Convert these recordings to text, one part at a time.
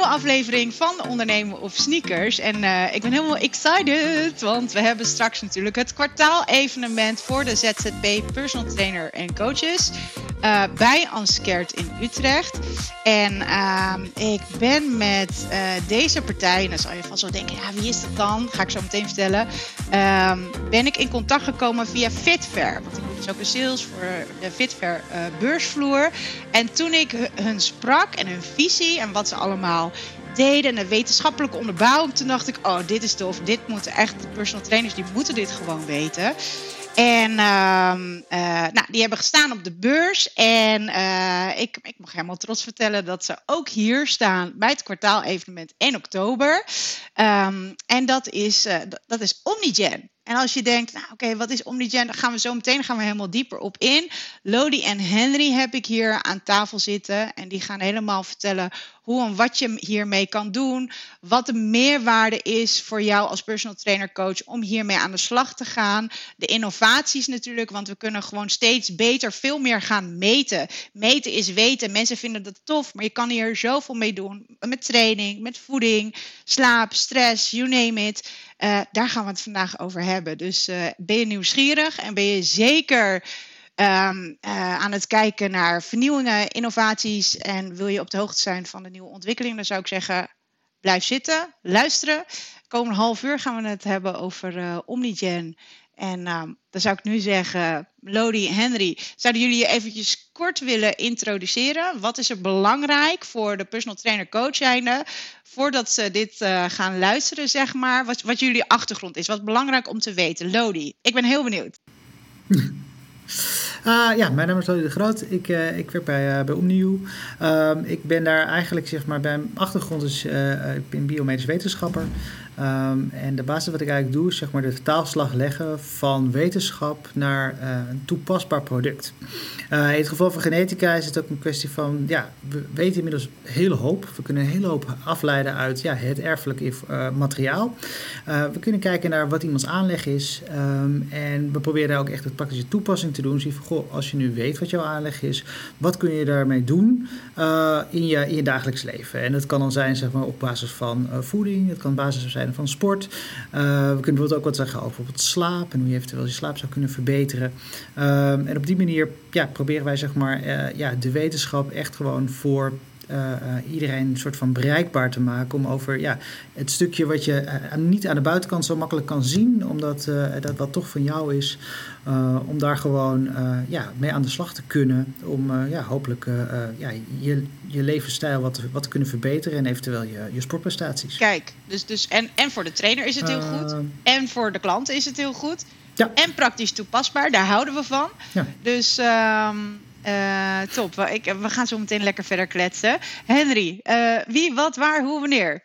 nieuwe aflevering van Ondernemen of Sneakers. En uh, ik ben helemaal excited, want we hebben straks natuurlijk het kwartaal-evenement voor de ZZP Personal Trainer en Coaches uh, bij Anskert in Utrecht. En uh, ik ben met uh, deze partij, en dan zal je vast wel denken, ja, wie is dat dan? Ga ik zo meteen vertellen. Ehm, ben ik in contact gekomen via Fitfair. Want ik dus ook een sales voor de Fitfair beursvloer. En toen ik hun sprak en hun visie en wat ze allemaal deden en de wetenschappelijke onderbouwing, toen dacht ik, oh, dit is tof. Dit moeten echt de personal trainers, die moeten dit gewoon weten. En uh, uh, nou, die hebben gestaan op de beurs. En uh, ik, ik mag helemaal trots vertellen dat ze ook hier staan bij het kwartaalevenement 1 oktober. Um, en dat is, dat is Omnigen. En als je denkt, nou oké, wat is Omnigen? Dan gaan we zo meteen gaan we helemaal dieper op in. Lodi en Henry heb ik hier aan tafel zitten. En die gaan helemaal vertellen hoe en wat je hiermee kan doen. Wat de meerwaarde is voor jou als personal trainer coach om hiermee aan de slag te gaan. De innovaties natuurlijk, want we kunnen gewoon steeds beter, veel meer gaan meten. Meten is weten. Mensen vinden dat tof, maar je kan hier zoveel mee doen. Met training, met voeding, slaap, stress, you name it. Uh, daar gaan we het vandaag over hebben. Dus uh, ben je nieuwsgierig en ben je zeker um, uh, aan het kijken naar vernieuwingen, innovaties en wil je op de hoogte zijn van de nieuwe ontwikkelingen, dan zou ik zeggen: blijf zitten, luisteren. Komende half uur gaan we het hebben over Omnigen. En um, dan zou ik nu zeggen, Lodi, Henry, zouden jullie je eventjes kort willen introduceren? Wat is er belangrijk voor de personal trainer coach zijnde, voordat ze dit uh, gaan luisteren, zeg maar, wat, wat jullie achtergrond is? Wat belangrijk om te weten? Lodi, ik ben heel benieuwd. Uh, ja, mijn naam is Lodi de Groot. Ik, uh, ik werk bij, uh, bij Omniu. ik ben daar eigenlijk, zeg maar, bij mijn achtergrond is, ik ben biomedisch wetenschapper. Um, en de basis wat ik eigenlijk doe is zeg maar de vertaalslag leggen van wetenschap naar uh, een toepasbaar product. Uh, in het geval van genetica is het ook een kwestie van, ja, we weten inmiddels een hele hoop. We kunnen een hele hoop afleiden uit ja, het erfelijke uh, materiaal. we kunnen kijken naar wat iemands aanleg is. Um, en we proberen daar ook echt een praktische toepassing te doen. Zie van, goh, als je nu weet wat jouw aanleg is, wat kun je daarmee doen in, je, in je dagelijks leven? En dat kan dan zijn zeg maar, op basis van voeding, het kan op basis zijn van sport. Uh, we kunnen bijvoorbeeld ook wat zeggen over bijvoorbeeld slaap en hoe je eventueel je slaap zou kunnen verbeteren. Uh, en op die manier ja, proberen wij zeg maar, uh, ja, de wetenschap echt gewoon voor iedereen een soort van bereikbaar te maken. Om over ja, het stukje wat je uh, niet aan de buitenkant zo makkelijk kan zien, omdat dat wat toch van jou is, om daar gewoon ja, mee aan de slag te kunnen. Om ja, hopelijk ja, je, je levensstijl wat, wat te kunnen verbeteren en eventueel je, je sportprestaties. Kijk, dus, dus en, en voor de trainer is het heel goed, en voor de klant is het heel goed. Ja. En praktisch toepasbaar, daar houden we van. Ja. Dus. Um, uh, top. We gaan zo meteen lekker verder kletsen. Henry, uh, wie, wat, waar, hoe, wanneer?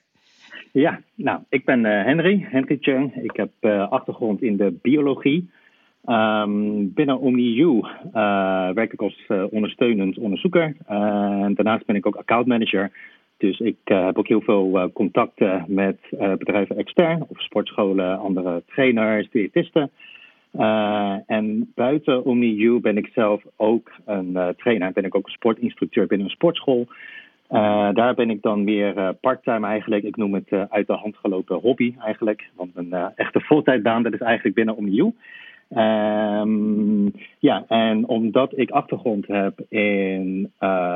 Ja, nou, ik ben uh, Henry, Henry Chung. Ik heb achtergrond in de biologie. Um, binnen OmniU werk ik als ondersteunend onderzoeker. en daarnaast ben ik ook accountmanager. Dus ik heb ook heel veel contacten met bedrijven extern of sportscholen, andere trainers, diëtisten. Uh, en buiten OmniU ben ik zelf ook een uh, trainer. Ben ik ook een sportinstructeur binnen een sportschool. Uh, daar ben ik dan meer parttime eigenlijk. Ik noem het uit de hand gelopen hobby eigenlijk. Want een echte voltijdbaan, dat is eigenlijk binnen OmniU. Um, ja, en omdat ik achtergrond heb in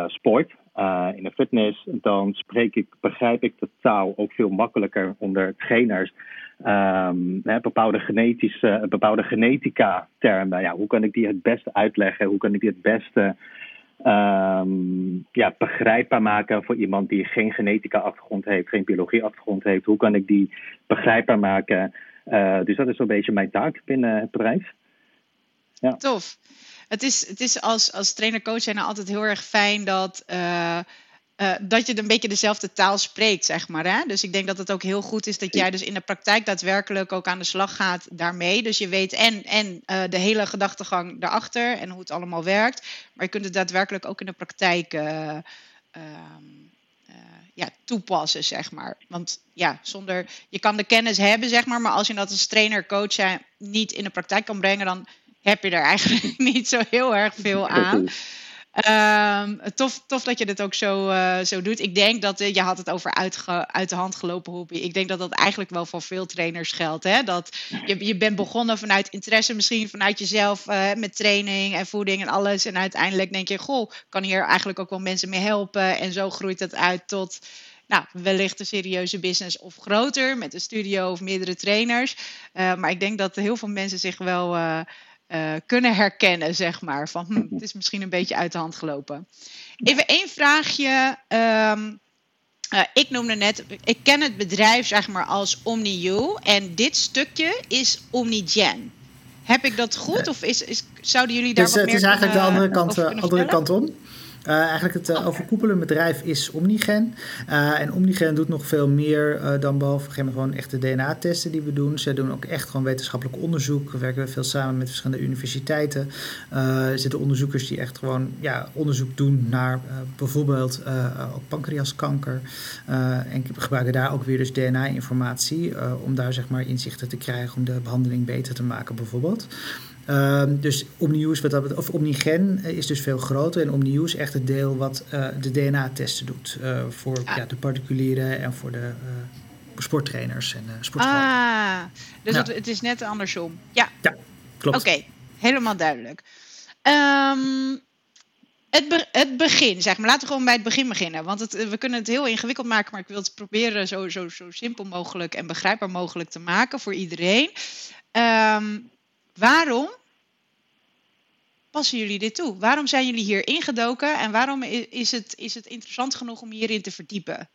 sport, in de fitness, dan spreek ik, begrijp ik de taal ook veel makkelijker onder trainers um, bepaalde, genetische, bepaalde genetica-termen. Ja, hoe kan ik die het beste uitleggen? Hoe kan ik die het beste um, ja, begrijpbaar maken voor iemand die geen genetica-achtergrond heeft, geen biologie-achtergrond heeft? Hoe kan ik die begrijpbaar maken? Uh, dus dat is zo'n beetje mijn taak binnen het bedrijf. Ja. Tof. Het is, het is als, als trainer-coach altijd heel erg fijn dat. Uh, uh, dat je een beetje dezelfde taal spreekt, zeg maar. Hè? Dus ik denk dat het ook heel goed is dat jij dus in de praktijk daadwerkelijk ook aan de slag gaat daarmee. Dus je weet en, en uh, de hele gedachtegang daarachter en hoe het allemaal werkt. Maar je kunt het daadwerkelijk ook in de praktijk uh, ja, toepassen, zeg maar. Want ja, zonder, je kan de kennis hebben, zeg maar. Maar als je dat als trainer, coach niet in de praktijk kan brengen, dan heb je er eigenlijk niet zo heel erg veel aan. Ehm, tof, tof dat je dit ook zo, uh, zo doet. Ik denk dat, uh, je had het over uit de hand gelopen hobby. Ik denk dat dat eigenlijk wel voor veel trainers geldt. Hè? Dat je, je bent begonnen vanuit interesse, misschien vanuit jezelf uh, met training en voeding en alles. En uiteindelijk denk je, goh, kan hier eigenlijk ook wel mensen mee helpen. En zo groeit het uit tot nou, wellicht een serieuze business of groter met een studio of meerdere trainers. maar ik denk dat heel veel mensen zich wel uh, kunnen herkennen, zeg maar. Van hm, het is misschien een beetje uit de hand gelopen. Even één vraagje. Um, uh, ik noemde net, ik ken het bedrijf zeg maar als OmniU en dit stukje is OmniGen. Heb ik dat goed of is, is, zouden jullie daar dus, wat meer Het is eigenlijk de andere kant, andere kant om. Uh, eigenlijk het uh, overkoepelende bedrijf is Omnigen. Uh, en Omnigen doet nog veel meer dan behalve gewoon echte DNA-testen die we doen. Ze doen ook echt gewoon wetenschappelijk onderzoek. We werken veel samen met verschillende universiteiten. er zitten onderzoekers die echt gewoon ja, onderzoek doen naar bijvoorbeeld ook pancreaskanker. en gebruiken daar ook weer dus DNA-informatie om daar zeg maar inzichten te krijgen om de behandeling beter te maken bijvoorbeeld. Um, dus Omnius, wat dat, of Omnigen is dus veel groter. En Omnius is echt het deel wat uh, de DNA-testen doet. Uh, voor ah. ja, de particulieren en voor de uh, sporttrainers en sportscholen. Ah, dus ja. het, het, is net andersom. Ja, ja klopt. Oké, okay, helemaal duidelijk. Um, het, be het, begin, zeg maar. Laten we gewoon bij het begin beginnen. Want het, we kunnen het heel ingewikkeld maken, maar ik wil het proberen zo, zo, zo simpel mogelijk en begrijpbaar mogelijk te maken voor iedereen. Um, waarom passen jullie dit toe? Waarom zijn jullie hier ingedoken en waarom is het, is het interessant genoeg om hierin te verdiepen?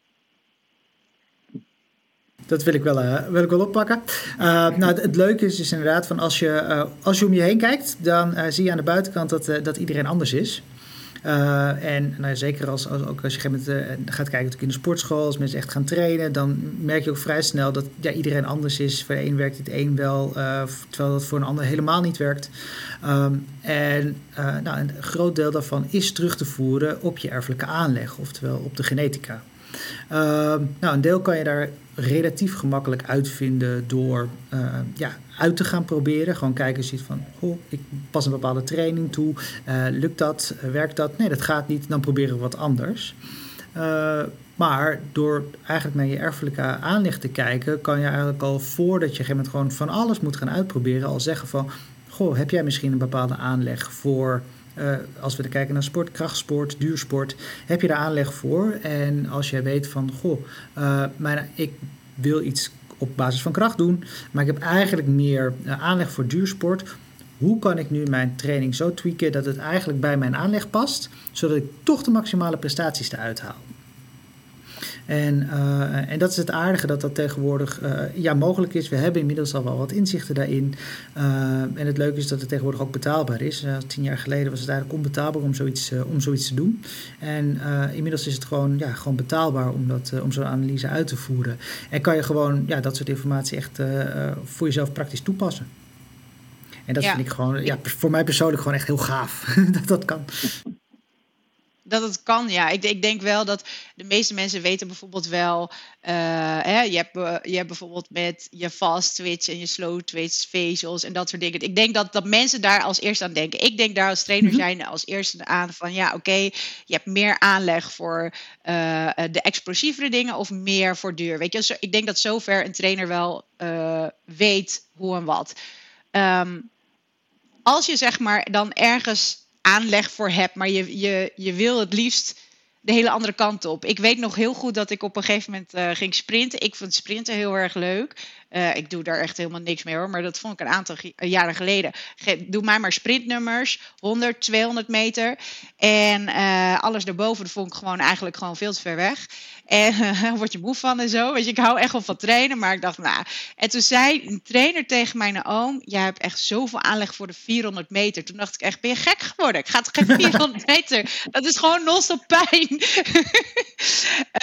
Dat wil ik wel, uh, wil ik wel oppakken. Uh, nou, het, leuke is, is inderdaad van als je, uh, als je om je heen kijkt, dan zie je aan de buitenkant dat, dat iedereen anders is. Uh, en nou, zeker als, als, ook als je moment, uh, gaat kijken in de sportschool, als mensen echt gaan trainen, dan merk je ook vrij snel dat ja, iedereen anders is. Voor de een werkt het een wel, uh, terwijl dat voor een ander helemaal niet werkt. Um, en nou, een groot deel daarvan is terug te voeren op je erfelijke aanleg, oftewel op de genetica. Ehm, nou, een deel kan je daar relatief gemakkelijk uitvinden door uh, ja, uit te gaan proberen. Gewoon kijken, ziet van, oh, ik pas een bepaalde training toe. Uh, lukt dat? werkt dat? Nee, dat gaat niet. Dan proberen we wat anders. Uh, maar door eigenlijk naar je erfelijke aanleg te kijken, kan je eigenlijk al voordat je op een gegeven moment gewoon van alles moet gaan uitproberen, al zeggen van, goh, heb jij misschien een bepaalde aanleg voor uh, als we kijken naar sport, krachtsport, duursport, heb je daar aanleg voor. En als jij weet van, goh, uh, mijn, ik wil iets op basis van kracht doen, maar ik heb eigenlijk meer uh, aanleg voor duursport. Hoe kan ik nu mijn training zo tweaken dat het eigenlijk bij mijn aanleg past, zodat ik toch de maximale prestaties eruit haal? En, uh, en dat is het aardige dat dat tegenwoordig uh, ja, mogelijk is. We hebben inmiddels al wel wat inzichten daarin. Uh, en het leuke is dat het tegenwoordig ook betaalbaar is. tien jaar geleden was het eigenlijk onbetaalbaar om zoiets, om zoiets te doen. En inmiddels is het gewoon, ja, gewoon betaalbaar om, dat, om zo'n analyse uit te voeren. En kan je gewoon ja, dat soort informatie echt voor jezelf praktisch toepassen. En dat ja. vind ik gewoon, ja, voor mij persoonlijk gewoon echt heel gaaf dat dat kan dat het kan, ja. Ik, ik, denk wel dat de meeste mensen weten bijvoorbeeld wel... Uh, hè, je, hebt, je hebt bijvoorbeeld met je fast twitch en je slow twitch vezels en dat soort dingen. Ik denk dat, dat mensen daar als eerste aan denken. Ik denk daar als trainer mhm. zijn als eerste aan van... ja, oké, okay, je hebt meer aanleg voor uh, de explosievere dingen of meer voor duur. Weet je, ik denk dat zover een trainer wel weet hoe en wat. Um, als je zeg maar dan ergens aanleg voor heb, maar je, je, je wil het liefst de hele andere kant op. Ik weet nog heel goed dat ik op een gegeven moment uh, ging sprinten. Ik vond sprinten heel erg leuk. Uh, ik doe daar echt helemaal niks mee hoor, maar dat vond ik een aantal jaren geleden. Ge doe mij maar sprintnummers, 100, 200 meter. En uh, alles daarboven vond ik gewoon eigenlijk gewoon veel te ver weg. En uh, word je moe van en zo. Weet je, ik hou echt wel van trainen, maar ik dacht, nou. En toen zei een trainer tegen mijn oom: Jij hebt echt zoveel aanleg voor de 400 meter. Toen dacht ik echt: Ben je gek geworden? Ik ga toch geen 400 meter? Dat is gewoon non-stop pijn.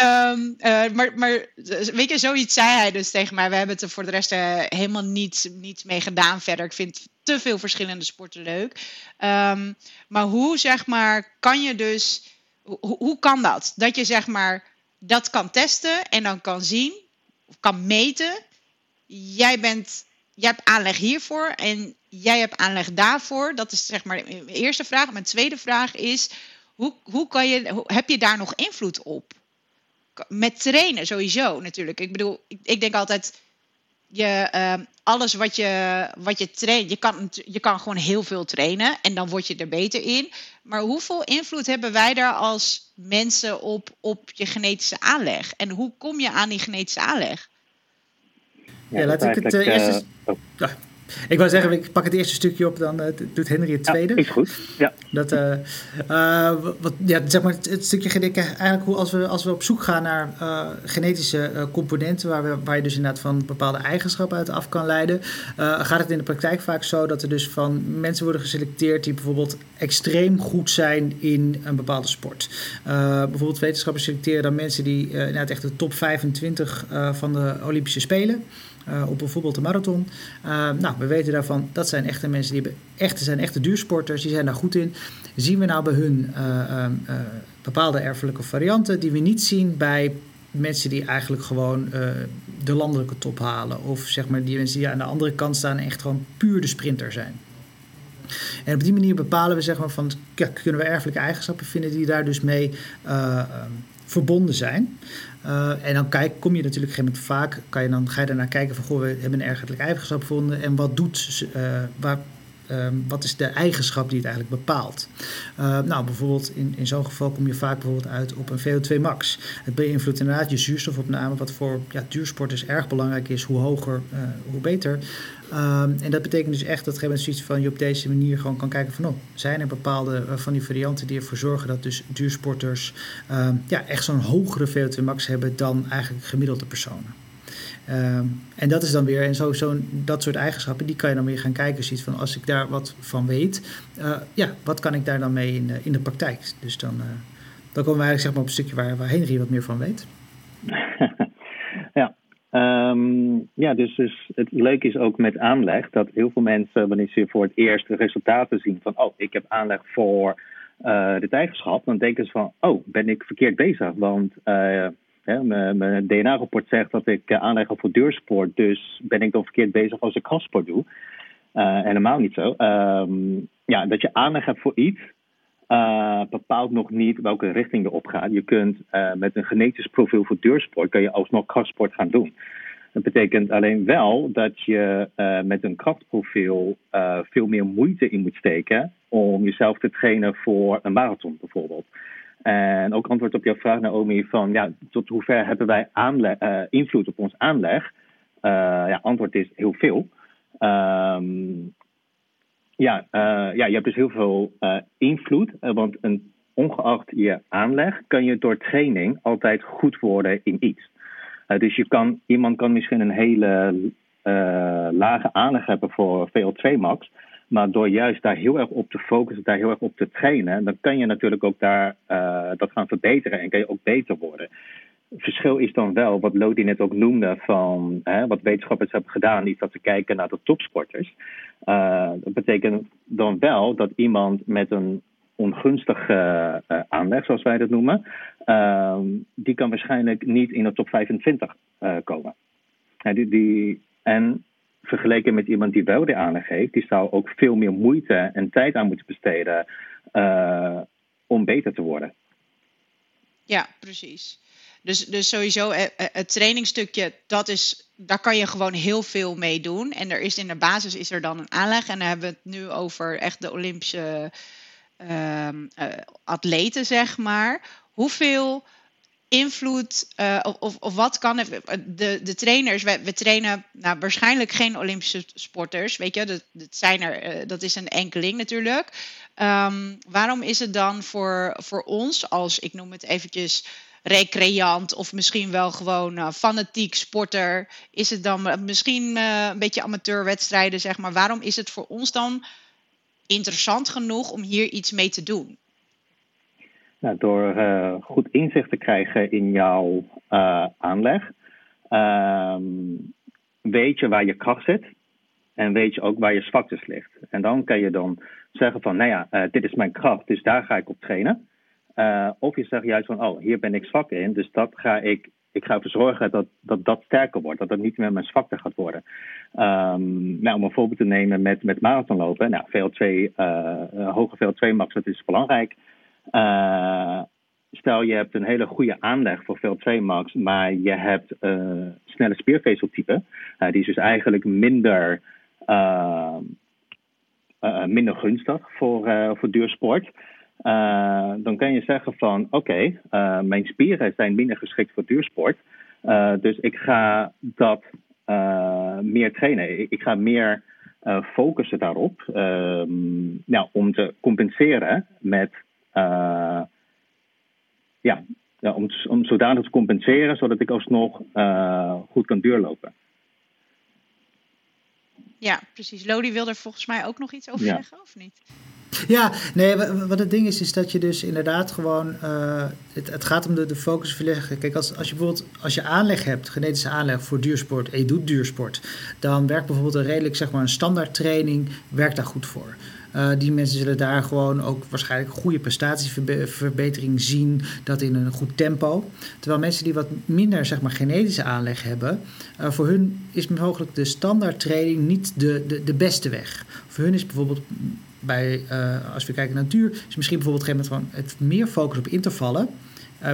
um, uh, maar, maar weet je, zoiets zei hij dus tegen mij. We hebben het er voor de rest uh, helemaal niets, niets mee gedaan verder. Ik vind te veel verschillende sporten leuk. Um, maar hoe, zeg maar, kan je dus. Hoe, kan dat? Dat je zeg maar dat kan testen en dan kan zien, of kan meten. Jij, bent, jij hebt aanleg hiervoor en jij hebt aanleg daarvoor. Dat is zeg maar de eerste vraag. Mijn tweede vraag is: hoe, hoe kan je, heb je daar nog invloed op? Met trainen sowieso natuurlijk. Ik bedoel, ik, ik denk altijd, je, ehm, alles wat je, wat je traint, je kan, je kan gewoon heel veel trainen en dan word je er beter in. Maar hoeveel invloed hebben wij daar als mensen op, op je genetische aanleg? En hoe kom je aan die genetische aanleg? Ja, laat ik het uh, eerst. Uh, oh. Ik wou zeggen, ik pak het eerste stukje op, dan uh, doet Henry het tweede. Ja, is goed. Ja. Dat, uh, uh, wat, ja, zeg maar, het, stukje genetica, eigenlijk hoe als we, als we op zoek gaan naar genetische componenten, waar, we, waar je dus inderdaad van bepaalde eigenschappen uit af kan leiden, gaat het in de praktijk vaak zo dat er dus van mensen worden geselecteerd die bijvoorbeeld extreem goed zijn in een bepaalde sport. bijvoorbeeld wetenschappers selecteren dan mensen die inderdaad echt de top 25 van de Olympische Spelen. Uh, op bijvoorbeeld de marathon. Uh, nou, we weten daarvan, dat zijn echte mensen, die hebben echte, zijn echte duursporters, die zijn daar goed in. Zien we nou bij hun uh, bepaalde erfelijke varianten die we niet zien bij mensen die eigenlijk gewoon de landelijke top halen. Of zeg maar die mensen die aan de andere kant staan en echt gewoon puur de sprinter zijn. En op die manier bepalen we zeg maar van, kunnen we erfelijke eigenschappen vinden die daar dus mee verbonden zijn. Uh, en dan kijk, kom je natuurlijk op vaak, kan je dan, ga je daarnaar kijken van, goh, we hebben een ergelijke eigenschap gevonden en wat doet, uh, wat is de eigenschap die het eigenlijk bepaalt? Uh, nou, bijvoorbeeld in, in zo'n geval kom je vaak bijvoorbeeld uit op een VO2 max. Het beïnvloedt inderdaad je zuurstofopname, wat voor ja, duursporters erg belangrijk is. Hoe hoger, hoe beter. Um, en dat betekent dus echt dat je zoiets van je op deze manier gewoon kan kijken van oh, zijn er bepaalde uh, van die varianten die ervoor zorgen dat dus duursporters um, ja, echt zo'n hogere VO2 max hebben dan eigenlijk gemiddelde personen. Um, en dat is dan weer, en zo, zo, dat soort eigenschappen, die kan je dan weer gaan kijken. Ziet van als ik daar wat van weet, uh, ja, wat kan ik daar dan mee in de, in de praktijk? Dus dan, uh, dan komen we eigenlijk zeg maar, op een stukje waar, waar Henry wat meer van weet. ja, um, ja dus, dus het leuke is ook met aanleg dat heel veel mensen, wanneer ze voor het eerst de resultaten zien van, oh, ik heb aanleg voor uh, dit eigenschap, dan denken ze van, oh, ben ik verkeerd bezig? Want mijn DNA-rapport zegt dat ik uh, aanleg voor duursport, dus ben ik dan verkeerd bezig als ik krachtsport doe. Uh, helemaal niet zo. Um, ja, dat je aanleg hebt voor iets, uh, bepaalt nog niet welke richting je gaat. Je kunt met een genetisch profiel voor duursport, kan je alsnog krachtsport gaan doen. Dat betekent alleen wel dat je met een krachtprofiel veel meer moeite in moet steken om jezelf te trainen voor een marathon bijvoorbeeld. En ook antwoord op jouw vraag, Naomi, van ja, tot hoever hebben wij invloed op ons aanleg? Ja, antwoord is heel veel. Um, ja, uh, ja, je hebt dus heel veel invloed, want een, ongeacht je aanleg kan je door training altijd goed worden in iets. dus je kan, iemand kan misschien een hele lage aanleg hebben voor VO2 max, maar door juist daar heel erg op te focussen, daar heel erg op te trainen, dan kan je natuurlijk ook daar dat gaan verbeteren en kan je ook beter worden. Het verschil is dan wel, wat Lodi net ook noemde, van hè, wat wetenschappers hebben gedaan, is dat ze kijken naar de topsporters. Uh, dat betekent dan wel dat iemand met een ongunstige uh, aanleg, zoals wij dat noemen, die kan waarschijnlijk niet in de top 25 komen. die, die, en vergeleken met iemand die wel de aanleg heeft, die zou ook veel meer moeite en tijd aan moeten besteden om beter te worden. Ja, precies. Dus, dus sowieso eh, eh, het trainingstukje, dat is, daar kan je gewoon heel veel mee doen. En er is in de basis is er dan een aanleg. En dan hebben we het nu over echt de Olympische uh, uh, atleten, zeg maar. Hoeveel invloed uh, of, of wat kan de, de trainers, we, we trainen nou, waarschijnlijk geen Olympische sporters, weet je, dat, zijn er, dat is een enkeling natuurlijk. Um, waarom is het dan voor, voor ons als, ik noem het eventjes, recreant of misschien wel gewoon uh, fanatiek sporter, is het dan misschien een beetje amateurwedstrijden, zeg maar. Waarom is het voor ons dan interessant genoeg om hier iets mee te doen? Nou, door goed inzicht te krijgen in jouw aanleg, um, weet je waar je kracht zit en weet je ook waar je zwaktes ligt. En dan kan je dan zeggen van, nou ja, dit is mijn kracht, dus daar ga ik op trainen. Of je zegt juist van, oh, hier ben ik zwak in, dus dat ga ik, ik ga ervoor zorgen dat, dat dat sterker wordt, dat dat niet meer mijn zwakte gaat worden. Um, nou, om een voorbeeld te nemen met, met marathonlopen, nou, VO2, hoge VO2 max, dat is belangrijk. stel je hebt een hele goede aanleg voor veel 2 max, maar je hebt snelle spiervezeltype, die is dus eigenlijk minder, minder gunstig voor, voor duursport. Uh, dan kan je zeggen van oké, uh, mijn spieren zijn minder geschikt voor duursport. Uh, dus ik ga dat meer trainen. Ik, ga meer focussen daarop. nou, om te compenseren met ja, ja, om, om zodanig te compenseren zodat ik alsnog goed kan duurlopen. Ja, precies. Lodi wil er volgens mij ook nog iets over zeggen, of niet? Ja, nee, wat het ding is, is dat je dus inderdaad gewoon. Uh, het, het, gaat om de, de focus verleggen. Kijk, als, als je bijvoorbeeld als je aanleg hebt, genetische aanleg voor duursport, en je doet duursport, dan werkt bijvoorbeeld een redelijk, zeg maar, een standaard training, werkt daar goed voor. Uh, die mensen zullen daar gewoon ook waarschijnlijk goede prestatieverbetering zien. Dat in een goed tempo. Terwijl mensen die wat minder zeg maar, genetische aanleg hebben. Uh, voor hun is mogelijk de standaard training niet de, de, de beste weg. Voor hun is bijvoorbeeld bij, uh, als we kijken naar natuur, is misschien bijvoorbeeld een gegeven moment het meer focus op intervallen.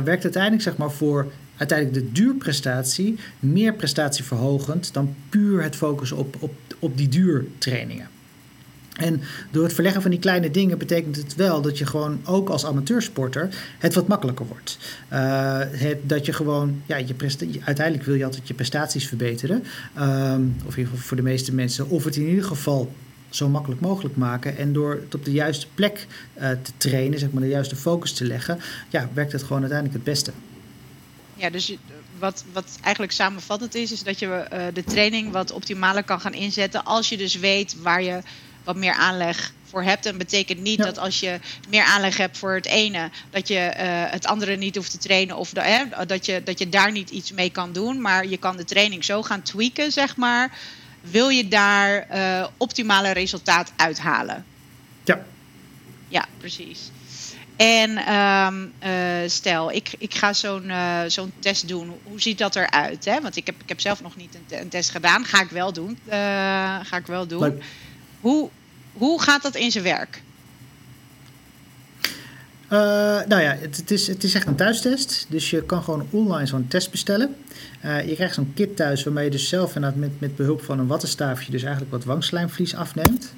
Werkt uiteindelijk zeg maar voor uiteindelijk de duurprestatie meer prestatieverhogend dan puur het focus op, op, op die duurtrainingen. En door het verleggen van die kleine dingen betekent het wel dat je gewoon ook als amateursporter het wat makkelijker wordt. Uh, het, dat je gewoon, ja, je uiteindelijk wil je altijd je prestaties verbeteren. Um, of in ieder geval voor de meeste mensen. Of het in ieder geval zo makkelijk mogelijk maken. En door het op de juiste plek uh, te trainen, zeg maar de juiste focus te leggen, ja, werkt het gewoon uiteindelijk het beste. Ja, dus wat, wat eigenlijk samenvattend is, is dat je uh, de training wat optimaler kan gaan inzetten als je dus weet waar je wat meer aanleg voor hebt. En betekent niet dat als je meer aanleg hebt voor het ene, dat je uh, het andere niet hoeft te trainen of dat, je, dat je daar niet iets mee kan doen. Maar je kan de training zo gaan tweaken, zeg maar wil je daar uh, optimale resultaat uithalen. Ja. Ja, precies. En um, uh, stel, ik, ik ga zo'n uh, zo'n test doen. Hoe ziet dat eruit? Hè? Want ik heb, ik heb zelf nog niet een, een test gedaan. Ga ik wel doen. ga ik wel doen. Hoe, hoe gaat dat in zijn werk? Uh, nou ja, het, is, het is echt een thuistest. Dus je kan gewoon online zo'n test bestellen. Uh, je krijgt zo'n kit thuis waarmee je dus zelf met, met behulp van een wattenstaafje dus eigenlijk wat wangslijmvlies afneemt.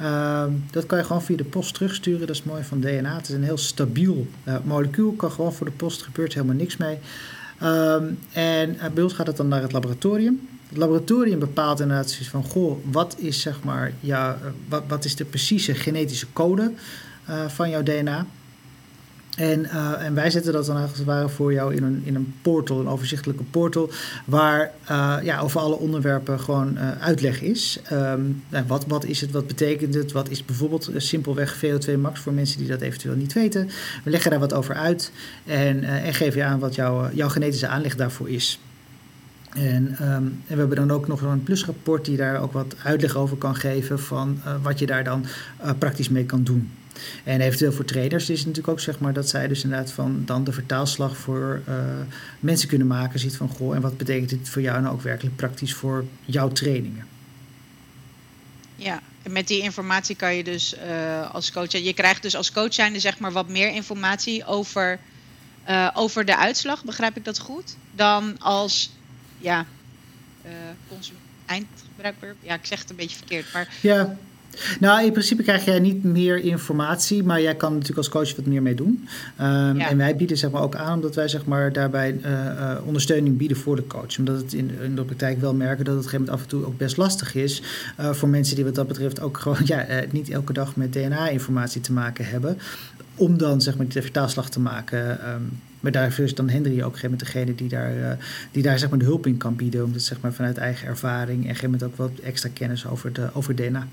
Uh, dat kan je gewoon via de post terugsturen. Dat is mooi van DNA. Het is een heel stabiel uh, molecuul. Kan gewoon voor de post. Gebeurt helemaal niks mee. Ehm, en bij ons gaat het dan naar het laboratorium. Het laboratorium bepaalt inderdaad van... Goh, wat is, zeg maar, ja, wat, wat is de precieze genetische code van jouw DNA... En, uh, en wij zetten dat dan als het ware voor jou in een, in een portal, een overzichtelijke portal, waar ja, over alle onderwerpen gewoon uitleg is. Um, wat, wat is het, wat betekent het, wat is bijvoorbeeld simpelweg VO2 max voor mensen die dat eventueel niet weten. We leggen daar wat over uit en, en geven je aan wat jouw, jouw genetische aanleg daarvoor is. En, um, en, we hebben dan ook nog een plusrapport die daar ook wat uitleg over kan geven van wat je daar dan praktisch mee kan doen. En eventueel voor traders is het natuurlijk ook zeg maar dat zij dus inderdaad van dan de vertaalslag voor uh, mensen kunnen maken. Ziet van goh, en wat betekent dit voor jou nou ook werkelijk praktisch voor jouw trainingen? Ja, en met die informatie kan je dus als coach. Je krijgt dus als coach zijnde zeg maar wat meer informatie over, over de uitslag. Begrijp ik dat goed? Dan als ja, eindgebruiker. Ja, ik zeg het een beetje verkeerd. Maar ja. Nou, in principe krijg jij niet meer informatie, maar jij kan natuurlijk als coach wat meer mee doen. Um, En wij bieden zeg maar, ook aan omdat wij zeg maar, daarbij uh, uh, ondersteuning bieden voor de coach. Omdat het in, in, de praktijk wel merken dat het gegeven moment af en toe ook best lastig is uh, voor mensen die wat dat betreft ook gewoon ja, niet elke dag met DNA-informatie te maken hebben. Om dan zeg maar de vertaalslag te maken. Um, maar daarvoor is dan Henry ook een degene die daar, uh, die daar zeg maar de hulp in kan bieden. Omdat zeg maar vanuit eigen ervaring en moment ook wat extra kennis over, de, over DNA.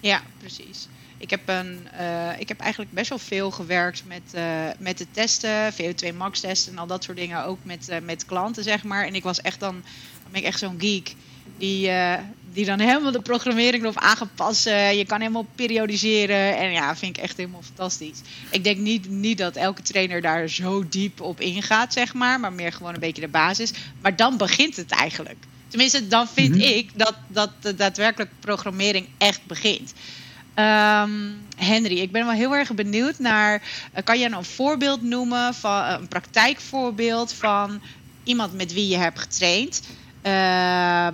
Ja, precies. Ik heb, een, uh, ik heb eigenlijk best wel veel gewerkt met, uh, met de testen, VO2 max testen en al dat soort dingen. Ook met, met klanten, zeg maar. En ik was echt dan ben ik echt zo'n geek. Die, die dan helemaal de programmering erop aangepast. je kan helemaal periodiseren. En ja, vind ik echt helemaal fantastisch. Ik denk niet, niet dat elke trainer daar zo diep op ingaat, zeg maar. Maar meer gewoon een beetje de basis. Maar dan begint het eigenlijk. Tenminste, dan vind mhm. ik dat, dat de daadwerkelijk programmering echt begint. Um, Henry, ik ben wel heel erg benieuwd naar. Uh, kan je nou een voorbeeld noemen van uh, een praktijkvoorbeeld van iemand met wie je hebt getraind? Uh,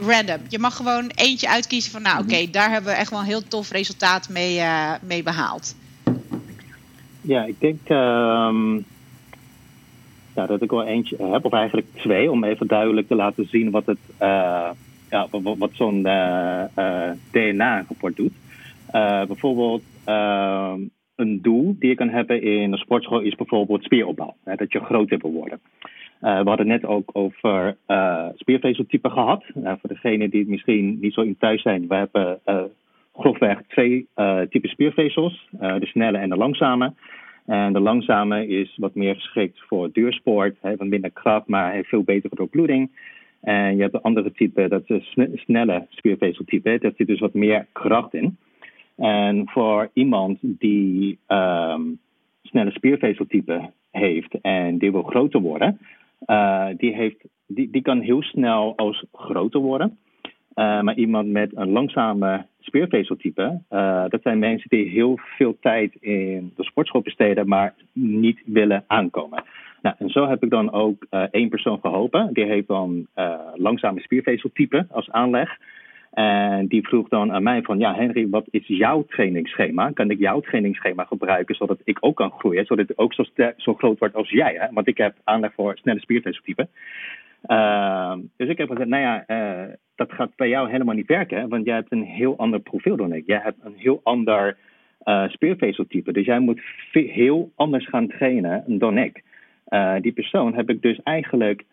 random. Je mag gewoon eentje uitkiezen van, nou oké, okay, daar hebben we echt wel een heel tof resultaat mee, mee behaald. Ja, ik denk um, ja, dat ik wel eentje heb, of eigenlijk twee, om even duidelijk te laten zien wat het ja, wat, wat zo'n DNA-rapport doet. Bijvoorbeeld uh, een doel die je kan hebben in een sportschool is bijvoorbeeld spieropbouw. Hè, dat je groter wil worden. Uh, we hadden net ook over spiervezeltypen gehad. voor degenen die misschien niet zo in thuis zijn, we hebben grofweg twee typen spiervezels. de snelle en de langzame. En de langzame is wat meer geschikt voor duursport. Heeft wat minder kracht, maar heeft veel betere doorbloeding. En je hebt een andere type, dat is snelle spiervezeltype. Daar zit dus wat meer kracht in. En voor iemand die um, snelle spiervezeltype heeft en die wil groter worden, uh, die, heeft, die, die kan heel snel als groter worden. Uh, maar iemand met een langzame spiervezeltype, uh, dat zijn mensen die heel veel tijd in de sportschool besteden, maar niet willen aankomen. Nou, en zo heb ik dan ook één persoon geholpen. Die heeft dan langzame spiervezeltype als aanleg. En die vroeg dan aan mij van, ja Henry, wat is jouw trainingsschema? Kan ik jouw trainingsschema gebruiken zodat ik ook kan groeien? Zodat ik ook zo, zo groot word als jij. Hè? Want ik heb aanleg voor snelle spiervezeltypen. Uh, dus ik heb gezegd, nou ja, uh, dat gaat bij jou helemaal niet werken. Want jij hebt een heel ander profiel dan ik. Jij hebt een heel ander uh, spiervezeltype. Dus jij moet heel anders gaan trainen dan ik. Die persoon heb ik dus eigenlijk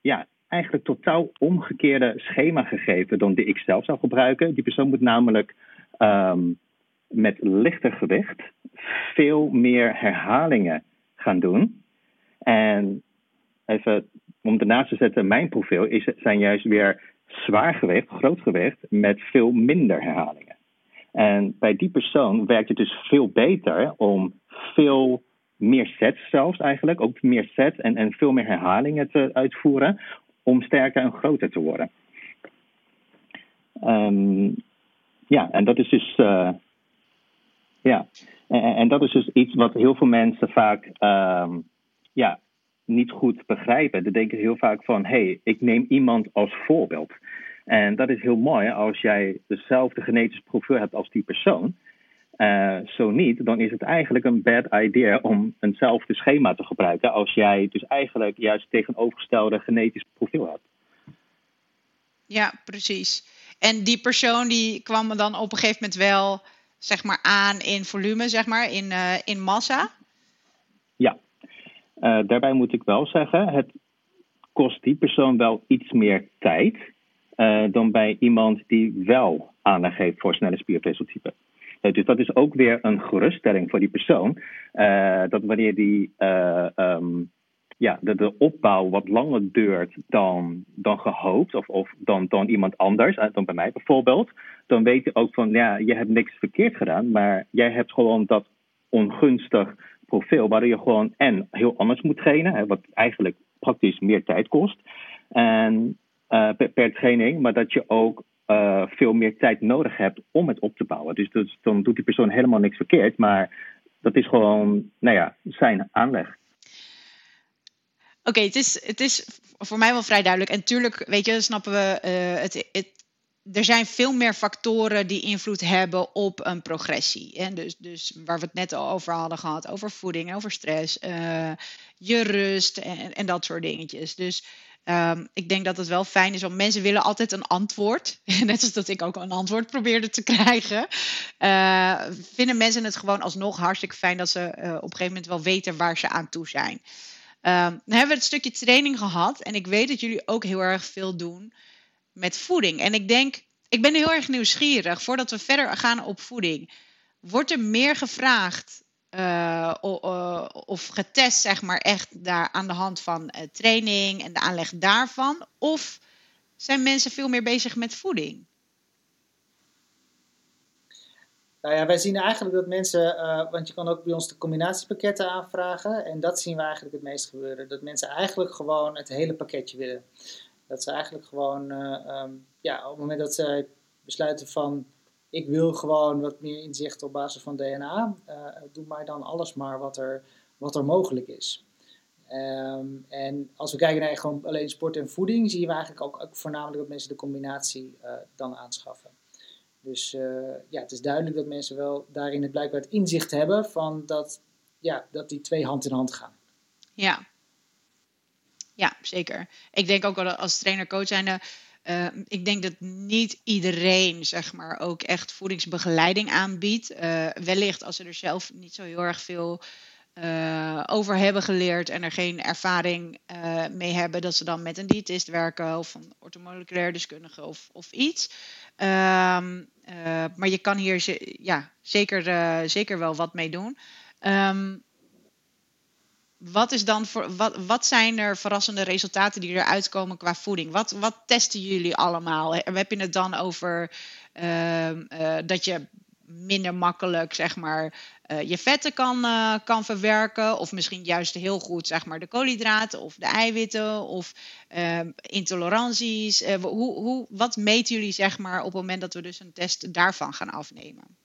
ja, eigenlijk totaal omgekeerde schema gegeven dan die ik zelf zou gebruiken. Die persoon moet namelijk um, met lichter gewicht veel meer herhalingen gaan doen. En even om ernaast te zetten, mijn profiel is, zijn juist weer zwaar gewicht, groot gewicht, met veel minder herhalingen. En bij die persoon werkt het dus veel beter om veel meer sets zelfs eigenlijk, ook meer sets en, en veel meer herhalingen te uitvoeren, om sterker en groter te worden. Um, ja, en dat is dus. Uh, ja, en, en, dat is dus iets wat heel veel mensen vaak um, ja, niet goed begrijpen. Ze denken heel vaak van: hé, hey, ik neem iemand als voorbeeld. En dat is heel mooi als jij dezelfde genetische profiel hebt als die persoon. Uh, zo niet, dan is het eigenlijk een bad idea om eenzelfde schema te gebruiken als jij dus eigenlijk juist tegenovergestelde genetisch profiel hebt. Ja, precies. En die persoon die kwam dan op een gegeven moment wel zeg maar aan in volume, zeg maar, in, uh, in massa? Ja, uh, daarbij moet ik wel zeggen, het kost die persoon wel iets meer tijd dan bij iemand die wel aanleg heeft voor snelle spiervezeltypen. Eh, dus dat is ook weer een geruststelling voor die persoon. Uh, dat wanneer die uh, um, ja, de, de, opbouw wat langer duurt dan, dan gehoopt, of, of dan, dan iemand anders, dan bij mij bijvoorbeeld, dan weet je ook van, ja, je hebt niks verkeerd gedaan, maar jij hebt gewoon dat ongunstig profiel, waardoor je gewoon en heel anders moet trainen, hè, wat eigenlijk praktisch meer tijd kost. En per training, maar dat je ook uh, veel meer tijd nodig hebt om het op te bouwen. Dus, dus dan doet die persoon helemaal niks verkeerd, maar dat is gewoon, nou ja, zijn aanleg. Oké, het, is, het is voor mij wel vrij duidelijk. En tuurlijk, weet je, snappen we, uh, het, het, er zijn veel meer factoren die invloed hebben op een progressie. Hè? Dus, dus waar we het net al over hadden gehad, over voeding, over stress, uh, je rust en, en dat soort dingetjes. Dus Um, ik denk dat het wel fijn is, want mensen willen altijd een antwoord. Net als dat ik ook een antwoord probeerde te krijgen. Uh, vinden mensen het gewoon alsnog hartstikke fijn dat ze uh, op een gegeven moment wel weten waar ze aan toe zijn. Um, dan hebben we het stukje training gehad. En ik weet dat jullie ook heel erg veel doen met voeding. En ik denk, ik ben heel erg nieuwsgierig. Voordat we verder gaan op voeding. Wordt er meer gevraagd uh, of getest, zeg maar, echt daar aan de hand van uh, training en de aanleg daarvan? Of zijn mensen veel meer bezig met voeding? Nou ja, wij zien eigenlijk dat mensen, uh, want je kan ook bij ons de combinatiepakketten aanvragen. En dat zien we eigenlijk het meest gebeuren. Dat mensen eigenlijk gewoon het hele pakketje willen. Dat ze eigenlijk gewoon, um, ja, op het moment dat zij besluiten van ik wil gewoon wat meer inzicht op basis van DNA. doe mij dan alles maar wat er, wat er mogelijk is. Ehm, en als we kijken naar gewoon alleen sport en voeding, zien we eigenlijk ook, ook voornamelijk dat mensen de combinatie dan aanschaffen. Dus ja, het is duidelijk dat mensen wel daarin het blijkbaar het inzicht hebben van dat, ja, dat die twee hand in hand gaan. Ja, ja, zeker. Ik denk ook wel als trainer-coach zijnde. Uh, ik denk dat niet iedereen, zeg maar, ook echt voedingsbegeleiding aanbiedt. Uh, wellicht als ze er zelf niet zo heel erg veel uh, over hebben geleerd en er geen ervaring mee hebben, dat ze dan met een diëtist werken of een ortomoleculair deskundige of, of iets. Ehm, maar je kan hier ja, zeker, zeker wel wat mee doen. Um, wat, is dan voor, wat, wat zijn er verrassende resultaten die eruit komen qua voeding? Wat, wat testen jullie allemaal? Heb je het dan over uh, uh, dat je minder makkelijk zeg maar, uh, je vetten kan, uh, kan verwerken? Of misschien juist heel goed zeg maar, de koolhydraten of de eiwitten of ehm, intoleranties? Eh, hoe, hoe, wat meten jullie zeg maar, op het moment dat we dus een test daarvan gaan afnemen?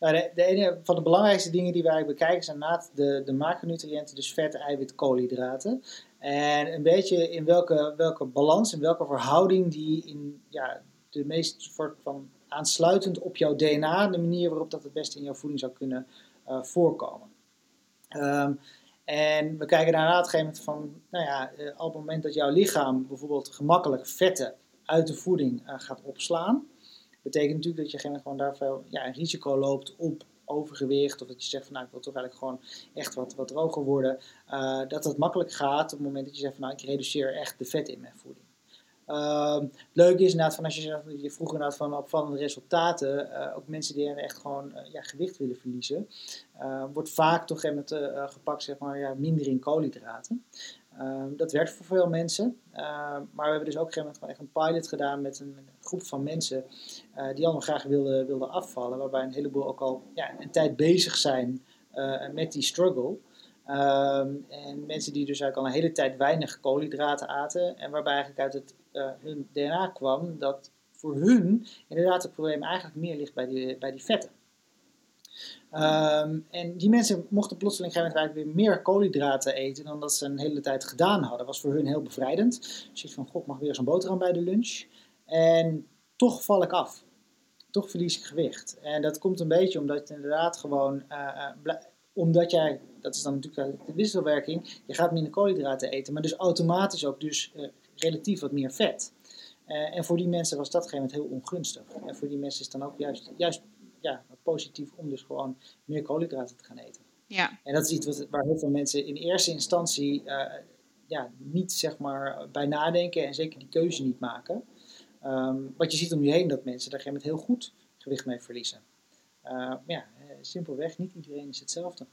Nou, de, ene van de belangrijkste dingen die wij bekijken zijn naast de, de macronutriënten, dus vet, eiwit, koolhydraten. En een beetje in welke, welke balans, in welke verhouding die in ja, de meest soort van aansluitend op jouw DNA, de manier waarop dat het beste in jouw voeding zou kunnen uh, voorkomen. Um, en we kijken daarna een gegeven moment van, nou ja, uh, op het moment dat jouw lichaam bijvoorbeeld gemakkelijk vetten uit de voeding uh, gaat opslaan, betekent natuurlijk dat je gewoon daarvoor ja, een risico loopt op overgewicht. Of dat je zegt van nou ik wil toch eigenlijk gewoon echt wat, wat droger worden. Uh, dat het makkelijk gaat op het moment dat je zegt van nou ik reduceer echt de vet in mijn voeding. Het leuke is inderdaad van als je zegt, je vroeg inderdaad van opvallende resultaten, uh, ook mensen die echt gewoon uh, ja, gewicht willen verliezen, wordt vaak toch met gepakt zeg maar ja, minder in koolhydraten. Ehm, dat werkt voor veel mensen. Ehm, maar we hebben dus ook op een gegeven moment echt een pilot gedaan met een, groep van mensen uh, die allemaal graag wilden, afvallen. Waarbij een heleboel ook al ja, een tijd bezig zijn uh, met die struggle. Ehm, en mensen die dus eigenlijk al een hele tijd weinig koolhydraten aten. En waarbij eigenlijk uit het, uh, hun DNA kwam dat voor hun inderdaad het probleem eigenlijk meer ligt bij die, bij die vetten. Um, en die mensen mochten plotseling eigenlijk weer meer koolhydraten eten dan dat ze een hele tijd gedaan hadden. Dat was voor hun heel bevrijdend. Dus ik van, god, mag weer zo'n boterham bij de lunch. En toch val ik af. Toch verlies ik gewicht. En dat komt een beetje omdat het inderdaad gewoon, uh, uh, omdat jij, dat is dan natuurlijk de wisselwerking, je gaat minder koolhydraten eten, maar dus automatisch ook dus uh, relatief wat meer vet. en voor die mensen was dat geen heel ongunstig. En voor die mensen is dan ook juist, juist ja, positief om dus gewoon meer koolhydraten te gaan eten. Ja. En dat is iets wat, waar heel veel mensen in eerste instantie uh, ja, niet zeg maar, bij nadenken en zeker die keuze niet maken. Um, wat je ziet om je heen dat mensen daar met heel goed gewicht mee verliezen. Uh, maar ja, uh, simpelweg, niet iedereen is hetzelfde.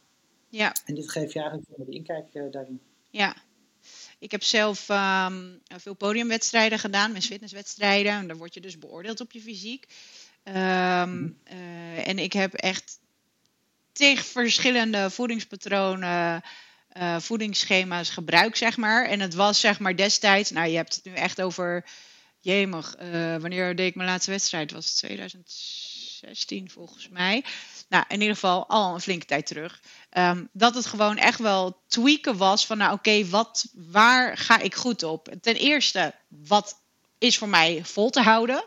Ja. En dit geeft je eigenlijk de inkijk daarin. Ja, ik heb zelf um, veel podiumwedstrijden gedaan, met fitnesswedstrijden. En daar word je dus beoordeeld op je fysiek. Um, uh, en ik heb echt tegen verschillende voedingspatronen, uh, voedingsschema's gebruikt, zeg maar. En het was zeg maar destijds, nou je hebt het nu echt over, jemig, uh, wanneer deed ik mijn laatste wedstrijd? Was het 2016 volgens mij. Nou, in ieder geval al een flinke tijd terug. Um, dat het gewoon echt wel tweaken was van, nou oké, okay, wat, waar ga ik goed op? Ten eerste, wat is voor mij vol te houden?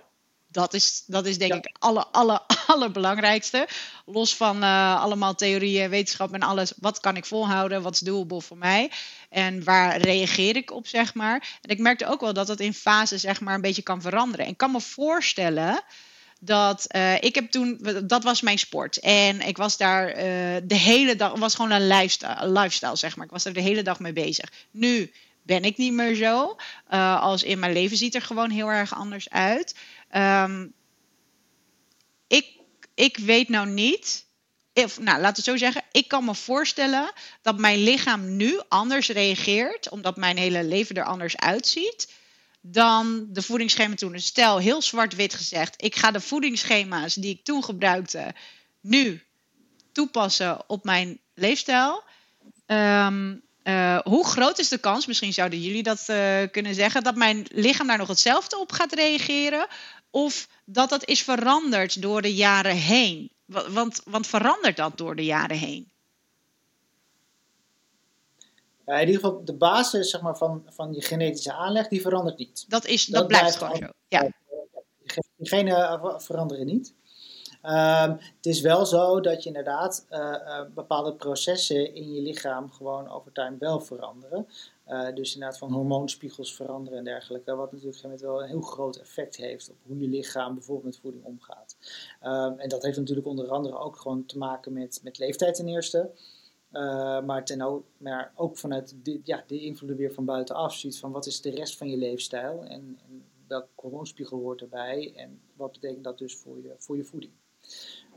Dat is, dat is denk ja. ik het alle, alle, allerbelangrijkste. Los van uh, allemaal theorieën, wetenschap en alles. Wat kan ik volhouden? Wat is doable voor mij? En waar reageer ik op, zeg maar? En ik merkte ook wel dat dat in fase zeg maar, een beetje kan veranderen. En ik kan me voorstellen dat uh, ik heb toen, dat was mijn sport. En ik was daar uh, de hele dag, was gewoon een lifestyle, lifestyle, zeg maar. Ik was er de hele dag mee bezig. Nu ben ik niet meer zo. Uh, als in mijn leven ziet er gewoon heel erg anders uit. Um, ik, ik weet nou niet. Of, nou, laten we zo zeggen. Ik kan me voorstellen dat mijn lichaam nu anders reageert. Omdat mijn hele leven er anders uitziet. Dan de voedingsschema toen. Dus stel, heel zwart-wit gezegd. Ik ga de voedingsschema's die ik toen gebruikte. Nu toepassen op mijn leefstijl. Um, uh, hoe groot is de kans, misschien zouden jullie dat uh, kunnen zeggen, dat mijn lichaam daar nog hetzelfde op gaat reageren? Of dat dat is veranderd door de jaren heen? Want, want verandert dat door de jaren heen? Ja, in ieder geval, de basis zeg maar, van, van je genetische aanleg, die verandert niet. Dat, is, dat, blijft gewoon zo. Ja. Die genen veranderen niet. Um, het is wel zo dat je inderdaad uh, uh, bepaalde processen in je lichaam gewoon over time wel veranderen. Uh, dus inderdaad van hormoonspiegels veranderen en dergelijke. Wat natuurlijk wel een heel groot effect heeft op hoe je lichaam bijvoorbeeld met voeding omgaat. Um, en dat heeft natuurlijk onder andere ook gewoon te maken met, met leeftijd ten eerste. maar, ten ook, maar ook vanuit de, ja, de invloeden weer van buitenaf. Ziet van wat is de rest van je leefstijl en, en welke hormoonspiegel hoort erbij en wat betekent dat dus voor je, voor je voeding.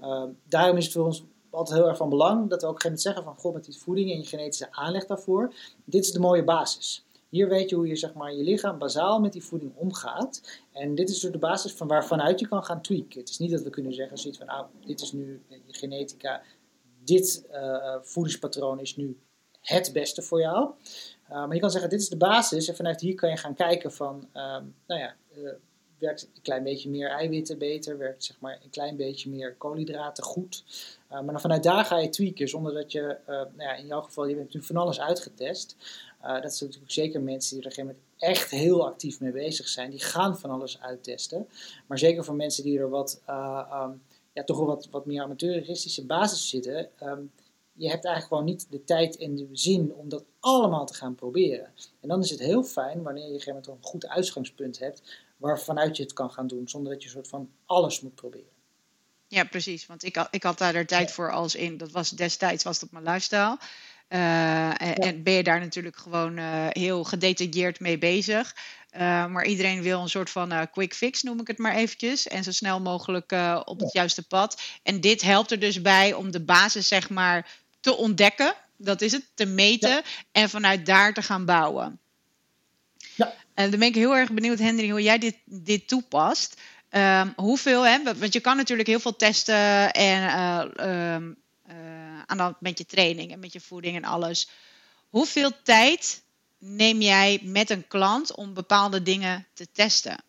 Ehm, daarom is het voor ons altijd heel erg van belang dat we ook gaan zeggen van god met die voeding en je genetische aanleg daarvoor. Dit is de mooie basis. Hier weet je hoe je zeg maar, je lichaam bazaal met die voeding omgaat. En dit is dus de basis van waarvanuit je kan gaan tweaken. Het is niet dat we kunnen zeggen zoiets van nou, dit is nu je genetica, dit uh, voedingspatroon is nu het beste voor jou. Uh, maar je kan zeggen, dit is de basis en vanuit hier kan je gaan kijken van, uh, nou ja, werkt een klein beetje meer eiwitten beter, werkt zeg maar een klein beetje meer koolhydraten goed. Uh, maar dan vanuit daar ga je tweaken, zonder dat je, uh, nou ja, in jouw geval, je hebt natuurlijk van alles uitgetest. Uh, dat zijn natuurlijk zeker mensen die er op een gegeven moment echt heel actief mee bezig zijn. Die gaan van alles uittesten. Maar zeker voor mensen die er wat, um, ja, toch wel wat, wat meer amateuristische basis zitten. Um, je hebt eigenlijk gewoon niet de tijd en de zin om dat allemaal te gaan proberen. En dan is het heel fijn wanneer je op een gegeven moment een goed uitgangspunt hebt, waarvanuit je het kan gaan doen, zonder dat je een soort van alles moet proberen. Ja, precies. Want ik, ik had daar tijd voor als in, dat was destijds was dat mijn lifestyle. Uh, en, ben je daar natuurlijk gewoon uh, heel gedetailleerd mee bezig. Uh, maar iedereen wil een soort van quick fix, noem ik het maar eventjes. En zo snel mogelijk op het juiste pad. En dit helpt er dus bij om de basis, zeg maar, te ontdekken. Dat is het, te meten. En vanuit daar te gaan bouwen. En dan ben ik heel erg benieuwd, Henry, hoe jij dit, dit toepast. Um, hoeveel, hè, want je kan natuurlijk heel veel testen en uh, um, uh, aan dan met je training en met je voeding en alles. Hoeveel tijd neem jij met een klant om bepaalde dingen te testen?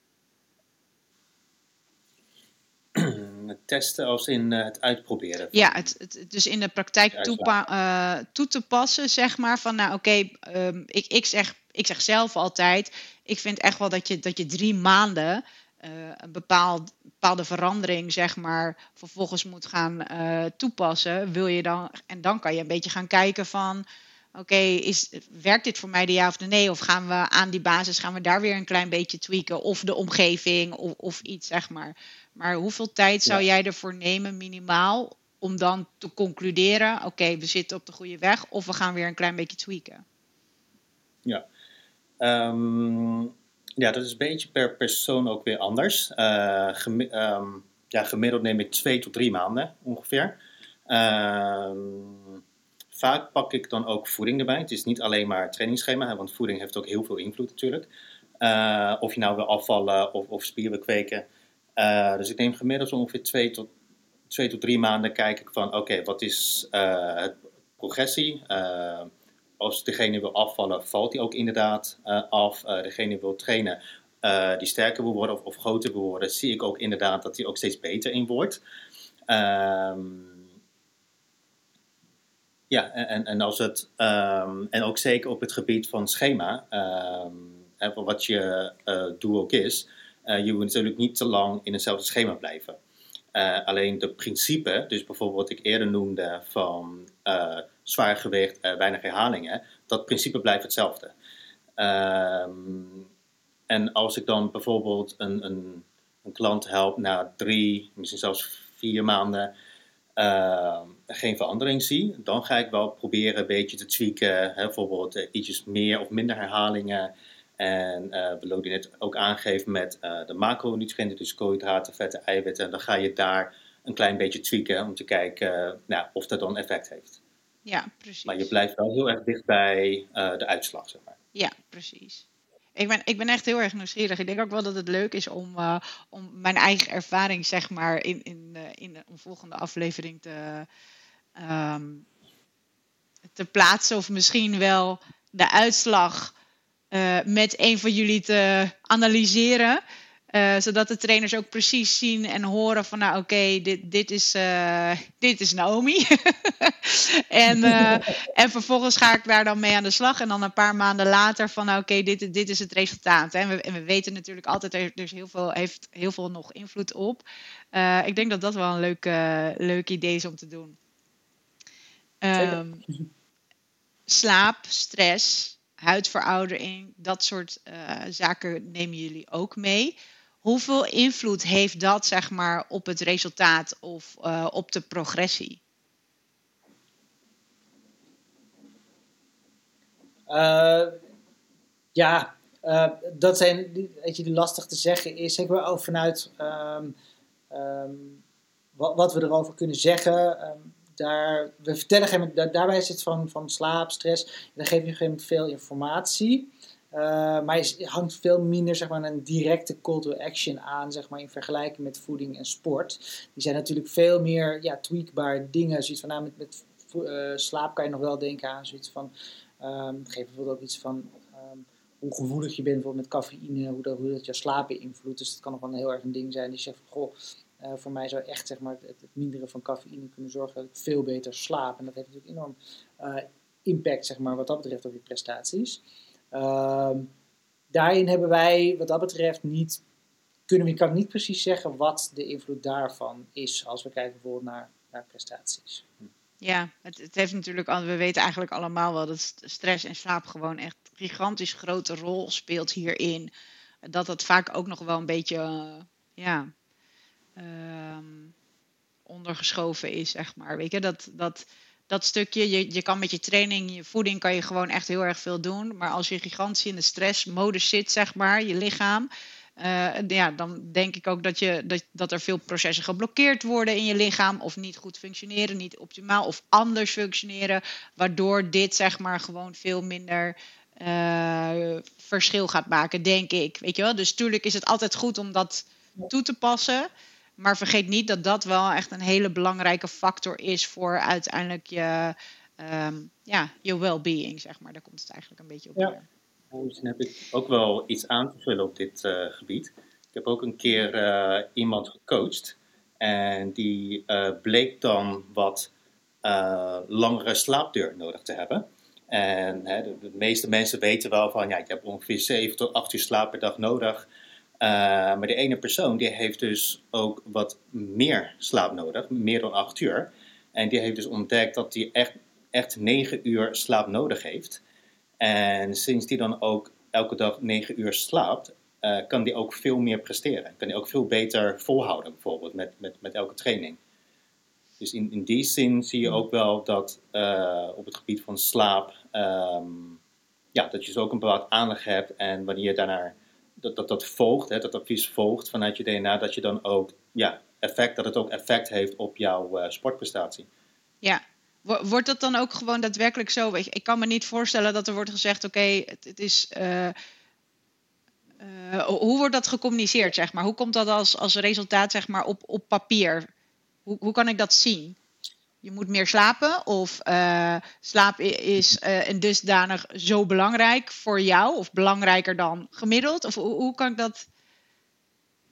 Testen als in uh, het uitproberen. Ja, het, het, dus in de praktijk toepa- uh, toe te passen, zeg maar. Van nou oké, okay, um, ik, ik, zeg, ik zeg zelf altijd, ik vind echt wel dat je, dat je drie maanden uh, een bepaald, bepaalde verandering, zeg maar, vervolgens moet gaan uh, toepassen. Wil je dan, en dan kan je een beetje gaan kijken van. Oké, okay, werkt dit voor mij de ja of de nee? Of gaan we aan die basis, gaan we daar weer een klein beetje tweaken? Of de omgeving of, of iets, zeg maar. Maar hoeveel tijd zou jij ervoor nemen, minimaal, om dan te concluderen: oké, okay, we zitten op de goede weg, of we gaan weer een klein beetje tweaken? Ja, um, ja dat is een beetje per persoon ook weer anders. Gemi um, ja, gemiddeld neem ik twee tot drie maanden ongeveer. Um, vaak pak ik dan ook voeding erbij. Het is niet alleen maar trainingsschema, want voeding heeft ook heel veel invloed natuurlijk. Uh, of je nou wil afvallen of, of spieren kweken. Uh, dus ik neem gemiddeld ongeveer twee tot, twee tot drie maanden kijk ik van oké, wat is het progressie? Uh, als degene wil afvallen, valt hij ook inderdaad af. degene wil trainen, die sterker wil worden of, of, groter wil worden, zie ik ook inderdaad dat hij ook steeds beter in wordt. Um, ja, en, en, als het, um, en ook zeker op het gebied van schema, um, wat je doel ook is, uh, je moet natuurlijk niet te lang in hetzelfde schema blijven. Uh, alleen de principe, dus bijvoorbeeld wat ik eerder noemde van uh, zwaar gewicht, weinig herhalingen, dat principe blijft hetzelfde. Um, en als ik dan bijvoorbeeld een, een, een, klant help na drie, misschien zelfs vier maanden, uh, geen verandering zie, dan ga ik wel proberen een beetje te tweaken. Hè, bijvoorbeeld ietsjes meer of minder herhalingen. En uh, we willen net ook aangeven met uh, de macronutriënten, dus koolhydraten, vetten, eiwitten. En dan ga je daar een klein beetje tweaken om te kijken uh, nou, of dat dan effect heeft. Ja, precies. Maar je blijft wel heel erg dicht bij de uitslag, zeg maar. Ja, precies. Ik ben, ik ben echt heel erg nieuwsgierig. Ik denk ook wel dat het leuk is om, om mijn eigen ervaring, zeg maar, in, in, in een volgende aflevering te, um, te plaatsen. Of misschien wel de uitslag met een van jullie te analyseren. Uh, zodat de trainers ook precies zien en horen van nou oké, dit, dit, is, uh, dit is Naomi. en, uh, en vervolgens ga ik daar dan mee aan de slag. En dan een paar maanden later van nou oké, dit, dit is het resultaat. En, we, en we weten natuurlijk altijd, er dus heel veel, heeft heel veel nog invloed op. ik denk dat dat wel een leuk, leuk idee is om te doen. Um, slaap, stress, huidveroudering, dat soort zaken nemen jullie ook mee hoeveel invloed heeft dat zeg maar, op het resultaat of uh, op de progressie? Uh, ja, uh, dat zijn, weet je, lastig te zeggen is, wil ook vanuit um, um, wat, wat, we erover kunnen zeggen. Um, daar, we vertellen, daar, daarbij is het van, van slaap, stress, dan geef je geen veel informatie. Uh, maar je hangt veel minder zeg maar, een directe call to action aan zeg maar, in vergelijking met voeding en sport. Die zijn natuurlijk veel meer ja, tweakbare dingen. Zoiets van, nou, met, uh, slaap kan je nog wel denken aan zoiets van, um, geef bijvoorbeeld ook iets van um, hoe gevoelig je bent bijvoorbeeld met cafeïne, hoe dat, hoe dat je slaap beïnvloedt. Dus dat kan nog wel een heel erg een ding zijn. Die zegt van, goh, uh, voor mij zou echt zeg maar, het, het, minderen van cafeïne kunnen zorgen dat ik veel beter slaap. En dat heeft natuurlijk enorm impact zeg maar, wat dat betreft op je prestaties. Ehm, daarin hebben wij, wat dat betreft, niet, kunnen we, kan niet precies zeggen wat de invloed daarvan is als we kijken bijvoorbeeld naar, naar prestaties. Ja, het, het, heeft natuurlijk, we weten eigenlijk allemaal wel dat stress en slaap gewoon echt een gigantisch grote rol speelt hierin. Dat dat vaak ook nog wel een beetje, uh, ja, um, ondergeschoven is, zeg maar. Weet je, dat, dat dat stukje, je, je kan met je training, je voeding, kan je gewoon echt heel erg veel doen. Maar als je gigantisch in de stressmodus zit, zeg maar, je lichaam. Uh, ja, dan denk ik ook dat, je, dat, dat er veel processen geblokkeerd worden in je lichaam. Of niet goed functioneren, niet optimaal of anders functioneren. Waardoor dit zeg maar gewoon veel minder uh, verschil gaat maken, denk ik. Weet je wel? Dus tuurlijk is het altijd goed om dat toe te passen. Maar vergeet niet dat dat wel echt een hele belangrijke factor is voor uiteindelijk je, um, ja, je well-being, zeg maar. Daar komt het eigenlijk een beetje op ja. neer. misschien heb ik ook wel iets aan te vullen op dit uh, gebied. Ik heb ook een keer uh, iemand gecoacht en die uh, bleek dan wat langere slaapduur nodig te hebben. En hè, de, de, meeste mensen weten wel van, ja, je hebt ongeveer 7 tot 8 uur slaap per dag nodig. Uh, maar de ene persoon die heeft dus ook wat meer slaap nodig, meer dan 8 uur. En die heeft dus ontdekt dat hij echt, echt 9 uur slaap nodig heeft. En sinds die dan ook elke dag 9 uur slaapt, uh, kan die ook veel meer presteren. Kan die ook veel beter volhouden, bijvoorbeeld met, met, met elke training. Dus in, in die zin zie je ook wel dat uh, op het gebied van slaap, um, ja, dat je dus ook een bepaald aanleg hebt. En wanneer je daarnaar dat, dat, dat volgt, hè, dat advies volgt vanuit je DNA, dat je dan ook ja, effect, dat het ook effect heeft op jouw uh, sportprestatie. Ja, wordt dat dan ook gewoon daadwerkelijk zo? Ik, ik kan me niet voorstellen dat er wordt gezegd: oké, het, het, is. Uh, uh, hoe wordt dat gecommuniceerd, zeg maar? Hoe komt dat als, als resultaat, zeg maar, op, op papier? Hoe, hoe kan ik dat zien? Je moet meer slapen? Of uh, slaap is uh, en dusdanig zo belangrijk voor jou? Of belangrijker dan gemiddeld? Of hoe, kan ik dat...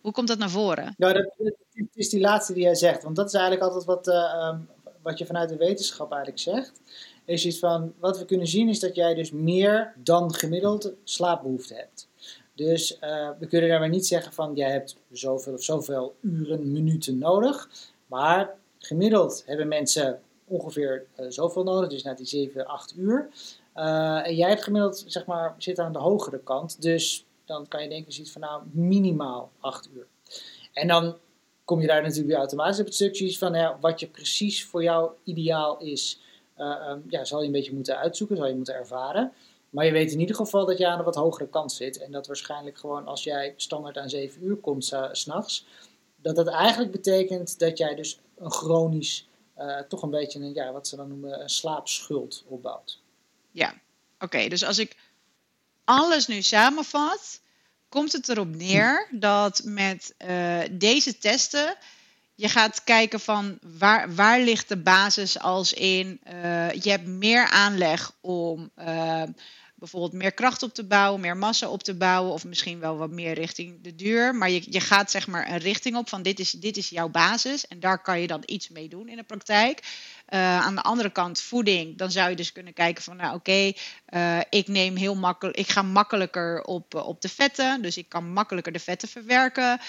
Hoe komt dat naar voren? Nou, dat, is die laatste die jij zegt. Want dat is eigenlijk altijd wat, uh, um, wat je vanuit de wetenschap eigenlijk zegt. Is iets van, wat we kunnen zien is dat jij dus meer dan gemiddeld slaapbehoefte hebt. Dus we kunnen daarbij niet zeggen van, jij hebt zoveel of zoveel uren, minuten nodig. Maar Gemiddeld hebben mensen ongeveer uh, zoveel nodig, dus na die 7, 8 uur. Uh, en jij hebt gemiddeld, zeg maar, zit aan de hogere kant. Dus dan kan je denken, ziet van nou, minimaal 8 uur. En dan kom je daar natuurlijk weer automatisch op het stukje van ja, wat je precies voor jou ideaal is. Uh, um, ja, zal je een beetje moeten uitzoeken, zal je moeten ervaren. Maar je weet in ieder geval dat je aan de wat hogere kant zit. En dat waarschijnlijk gewoon als jij standaard aan 7 uur komt s s'nachts, dat dat eigenlijk betekent dat jij dus een chronisch, uh, toch een beetje een, ja, wat ze dan noemen, een slaapschuld opbouwt. Ja, oké. dus als ik alles nu samenvat, komt het erop neer dat met uh, deze testen je gaat kijken van waar, waar ligt de basis als in uh, je hebt meer aanleg om bijvoorbeeld meer kracht op te bouwen, meer massa op te bouwen, of misschien wel wat meer richting de duur. Maar je, je gaat zeg maar een richting op van dit is, dit is jouw basis en daar kan je dan iets mee doen in de praktijk. Uh, aan de andere kant voeding, dan zou je dus kunnen kijken van, nou oké, uh, ik neem heel makkelijk, ik ga makkelijker op, uh, op de vetten, dus ik kan makkelijker de vetten verwerken,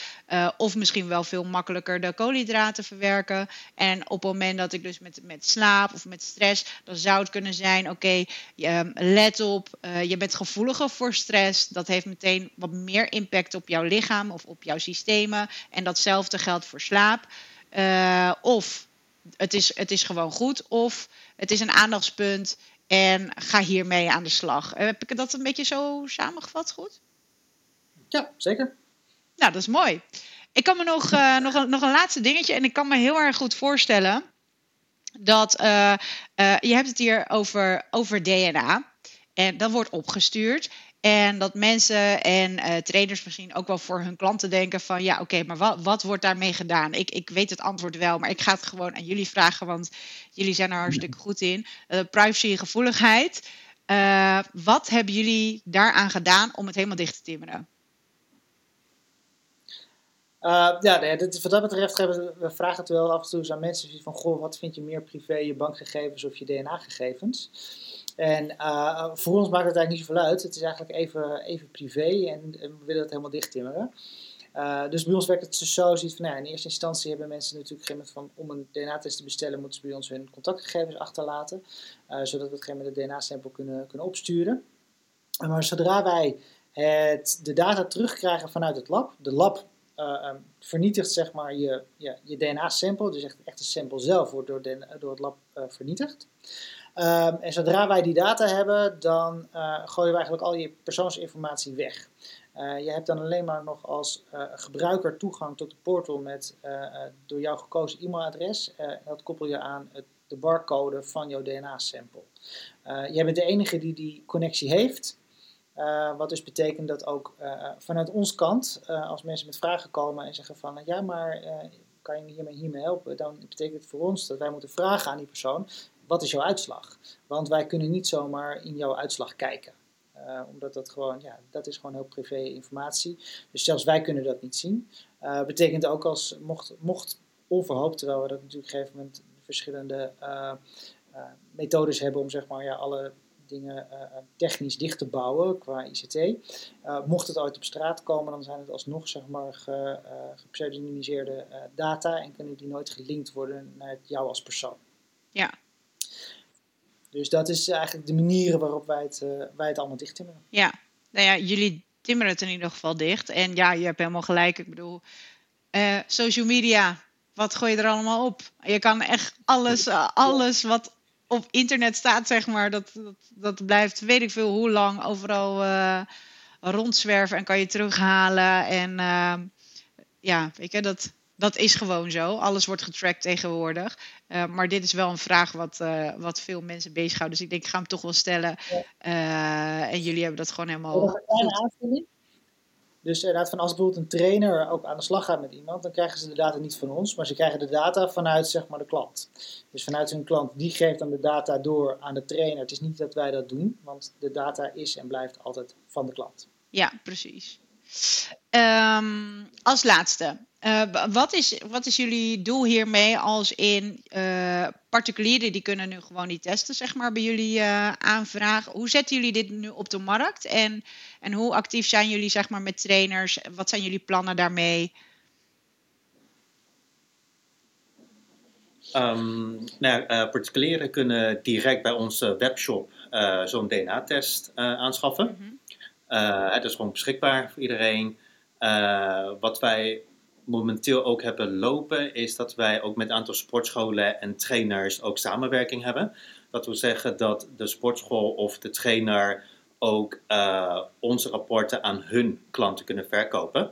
of misschien wel veel makkelijker de koolhydraten verwerken. En op het moment dat ik dus met, met slaap of met stress, dan zou het kunnen zijn, oké, okay, let op, je bent gevoeliger voor stress, dat heeft meteen wat meer impact op jouw lichaam of op jouw systemen. En datzelfde geldt voor slaap. of het is, het is gewoon goed. Of het is een aandachtspunt en ga hiermee aan de slag. Eh, heb ik dat een beetje zo samengevat goed? Ja, zeker. Nou, dat is mooi. Ik kan me nog, uh, nog, een, nog een laatste dingetje. En ik kan me heel erg goed voorstellen dat uh, uh, je hebt het hier over, over DNA. En dat wordt opgestuurd. En dat mensen en uh, trainers misschien ook wel voor hun klanten denken van ja, oké, maar wat, wat wordt daarmee gedaan? Ik, ik weet het antwoord wel, maar ik ga het gewoon aan jullie vragen, want jullie zijn er hartstikke goed in. Uh, privacy en gevoeligheid. Uh, wat hebben jullie daaraan gedaan om het helemaal dicht te timmeren? Ja, nee, dit, wat dat betreft we, we vragen het wel af en toe aan mensen van goh, wat vind je meer privé, je bankgegevens of je DNA-gegevens? En uh, voor ons maakt het eigenlijk niet zoveel uit. Het is eigenlijk even, even privé en, we willen het helemaal dichttimmeren. Uh, dus bij ons werkt het zo, ziet van, nou, in eerste instantie hebben mensen natuurlijk geen van om een DNA-test te bestellen, moeten ze bij ons hun contactgegevens achterlaten, uh, zodat we het geen met de DNA-sample kunnen, kunnen opsturen. Maar zodra wij het, de data terugkrijgen vanuit het lab, de lab um, vernietigt zeg maar je, je, je DNA-sample, dus echt, echt de sample zelf wordt door, door het lab vernietigd. Um, en zodra wij die data hebben, dan uh, gooien we eigenlijk al je persoonsinformatie weg. Uh, je hebt dan alleen maar nog als uh, gebruiker toegang tot de portal met door jou gekozen e-mailadres. dat koppel je aan het, de barcode van jouw DNA-sample. jij bent de enige die die connectie heeft. wat dus betekent dat ook vanuit ons kant, als mensen met vragen komen en zeggen van ja, maar kan je me hiermee, hiermee helpen? Dan betekent het voor ons dat wij moeten vragen aan die persoon wat is jouw uitslag? Want wij kunnen niet zomaar in jouw uitslag kijken. Uh, omdat dat gewoon, ja, dat is gewoon heel privé informatie. Dus zelfs wij kunnen dat niet zien. Uh, betekent ook als, mocht, mocht onverhoopt, terwijl we dat natuurlijk op een gegeven moment verschillende uh, methodes hebben om zeg maar ja, alle dingen technisch dicht te bouwen qua ICT. mocht het ooit op straat komen, dan zijn het alsnog zeg maar ge, gepseudonymiseerde data en kunnen die nooit gelinkt worden naar jou als persoon. Ja, dus dat is eigenlijk de manier waarop wij het, uh, wij het allemaal dicht timmeren. Ja, nou ja, jullie timmeren het in ieder geval dicht. En ja, je hebt helemaal gelijk. Ik bedoel, uh, social media, wat gooi je er allemaal op? Je kan echt alles, uh, alles wat op internet staat, zeg maar, dat, dat, dat blijft weet ik veel hoe lang overal rondzwerven en kan je terughalen. En ja, weet je, dat, dat is gewoon zo. Alles wordt getrackt tegenwoordig. Uh, maar dit is wel een vraag wat, uh, wat veel mensen bezighoudt. Dus ik denk, ik ga hem toch wel stellen. Uh, en jullie hebben dat gewoon helemaal. Aanvulling. Dus inderdaad, van als bijvoorbeeld een trainer ook aan de slag gaat met iemand, dan krijgen ze de data niet van ons, maar ze krijgen de data vanuit zeg maar, de klant. Dus vanuit hun klant, die geeft dan de data door aan de trainer. Het is niet dat wij dat doen, want de data is en blijft altijd van de klant. Ja, precies. Um, als laatste, uh, wat, is, wat is jullie doel hiermee als in uh, particulieren die kunnen nu gewoon die testen zeg maar, bij jullie uh, aanvragen? Hoe zetten jullie dit nu op de markt en, en hoe actief zijn jullie zeg maar, met trainers? Wat zijn jullie plannen daarmee? Um, nou, particulieren kunnen direct bij onze webshop zo'n DNA-test aanschaffen. Mm -hmm. Het is gewoon beschikbaar voor iedereen. Uh, wat wij momenteel ook hebben lopen, is dat wij ook met een aantal sportscholen en trainers ook samenwerking hebben. Dat wil zeggen dat de sportschool of de trainer ook uh, onze rapporten aan hun klanten kunnen verkopen.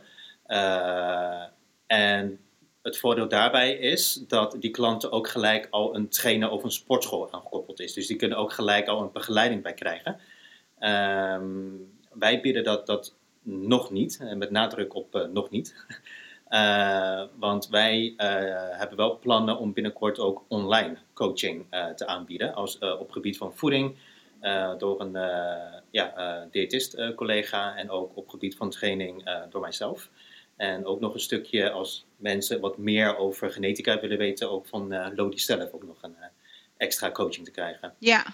En het voordeel daarbij is dat die klanten ook gelijk al een trainer of een sportschool aangekoppeld is. Dus die kunnen ook gelijk al een begeleiding bij krijgen. Um, wij bieden dat, dat nog niet, met nadruk op uh, nog niet. Uh, want wij uh, hebben wel plannen om binnenkort ook online coaching te aanbieden als, op gebied van voeding, door een ja, diëtist collega en ook op gebied van training door mijzelf. En ook nog een stukje als mensen wat meer over genetica willen weten, ook van Lodi zelf ook nog een extra coaching te krijgen. Ja,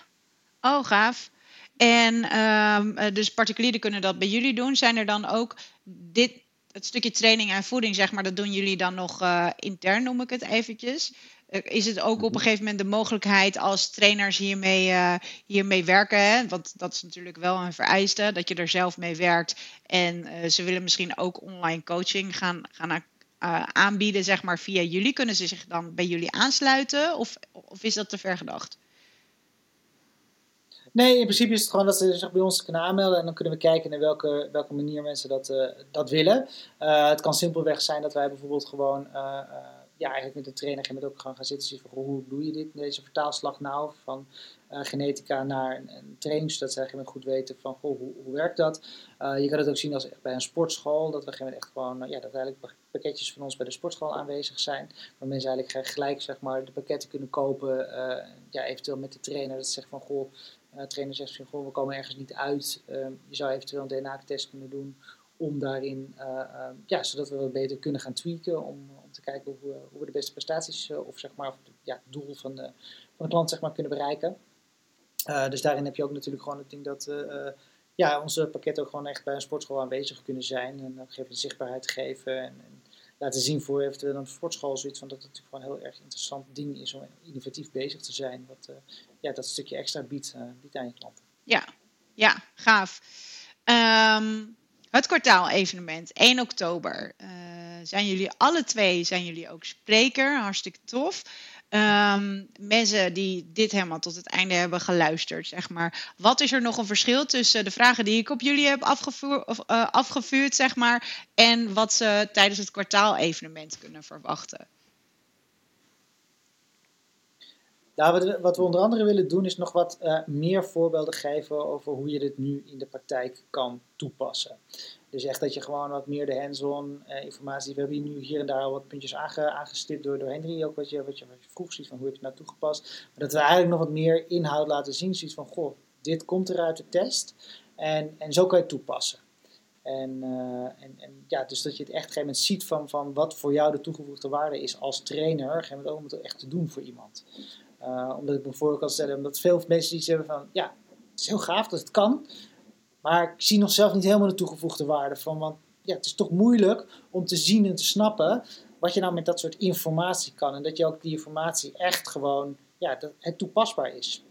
oh gaaf. En ehm, dus particulieren kunnen dat bij jullie doen. Zijn er dan ook dit, het stukje training en voeding, zeg maar, dat doen jullie dan nog uh, intern, noem ik het eventjes. Uh, is het ook op een gegeven moment de mogelijkheid als trainers hiermee, hiermee werken? Hè? Want dat is natuurlijk wel een vereiste, dat je er zelf mee werkt. En ze willen misschien ook online coaching gaan, gaan aanbieden, zeg maar, via jullie. Kunnen ze zich dan bij jullie aansluiten? Of, of is dat te ver gedacht? Nee, in principe is het gewoon dat ze zich bij ons kunnen aanmelden en dan kunnen we kijken naar welke, welke manier mensen dat, uh, dat willen. Uh, het kan simpelweg zijn dat wij bijvoorbeeld gewoon, uh, ja, eigenlijk met de trainer met ook gewoon gaan zitten en van hoe doe je dit, deze vertaalslag nou van genetica naar een, training, zodat ze eigenlijk goed weten van goh, hoe, hoe werkt dat. je kan het ook zien als echt bij een sportschool, dat we echt gewoon, ja, dat eigenlijk pakketjes van ons bij de sportschool aanwezig zijn, waar mensen eigenlijk gelijk zeg maar de pakketten kunnen kopen, ja, eventueel met de trainer, dat ze zeggen van goh, trainer zegt van, we komen ergens niet uit. Ehm, je zou eventueel een DNA-test kunnen doen om daarin, uh, uh, ja, zodat we wat beter kunnen gaan tweaken, om, om te kijken hoe, hoe we de beste prestaties, eh, of zeg maar, ja, het doel van de, van de klant zeg maar, kunnen bereiken. dus daarin heb je ook natuurlijk gewoon het ding dat ja, onze pakketten ook gewoon echt bij een sportschool aanwezig kunnen zijn en op een gegeven zichtbaarheid geven en, en laten zien voor eventueel een sportschool zoiets van dat het natuurlijk gewoon een heel erg interessant ding is om innovatief bezig te zijn. Wat ja, dat stukje extra biedt, uh, biedt aan je klanten. Ja, ja gaaf. Um, het kwartaal-evenement, 1 oktober. Uh, zijn jullie alle twee zijn jullie ook spreker? Hartstikke tof. Um, mensen die dit helemaal tot het einde hebben geluisterd, zeg maar. Wat is er nog een verschil tussen de vragen die ik op jullie heb afgevuurd, uh, afgevuurd zeg maar, en wat ze tijdens het kwartaal-evenement kunnen verwachten? Nou, wat we onder andere willen doen is nog wat uh, meer voorbeelden geven over hoe je dit nu in de praktijk kan toepassen. Dus echt dat je gewoon wat meer de hands-on uh, informatie. We hebben hier nu hier en daar al wat puntjes aange, aangestipt door, door Henry. Ook wat je, wat, je, wat vroeg ziet van hoe heb je het nou toegepast. Maar dat we eigenlijk nog wat meer inhoud laten zien. Zoiets van, goh, dit komt er uit de test. En, en zo kan je het toepassen. En, uh, en, en, ja, dus dat je het echt op een gegeven moment ziet van, van wat voor jou de toegevoegde waarde is als trainer. Op een gegeven moment ook om het echt te doen voor iemand. Uh, omdat ik bijvoorbeeld kan stellen, omdat veel mensen iets hebben van, ja, het is heel gaaf dat het kan. Maar ik zie nog zelf niet helemaal de toegevoegde waarde van. Want ja, het is toch moeilijk om te zien en te snappen wat je nou met dat soort informatie kan. En dat je ook die informatie echt gewoon, ja, dat het toepasbaar is.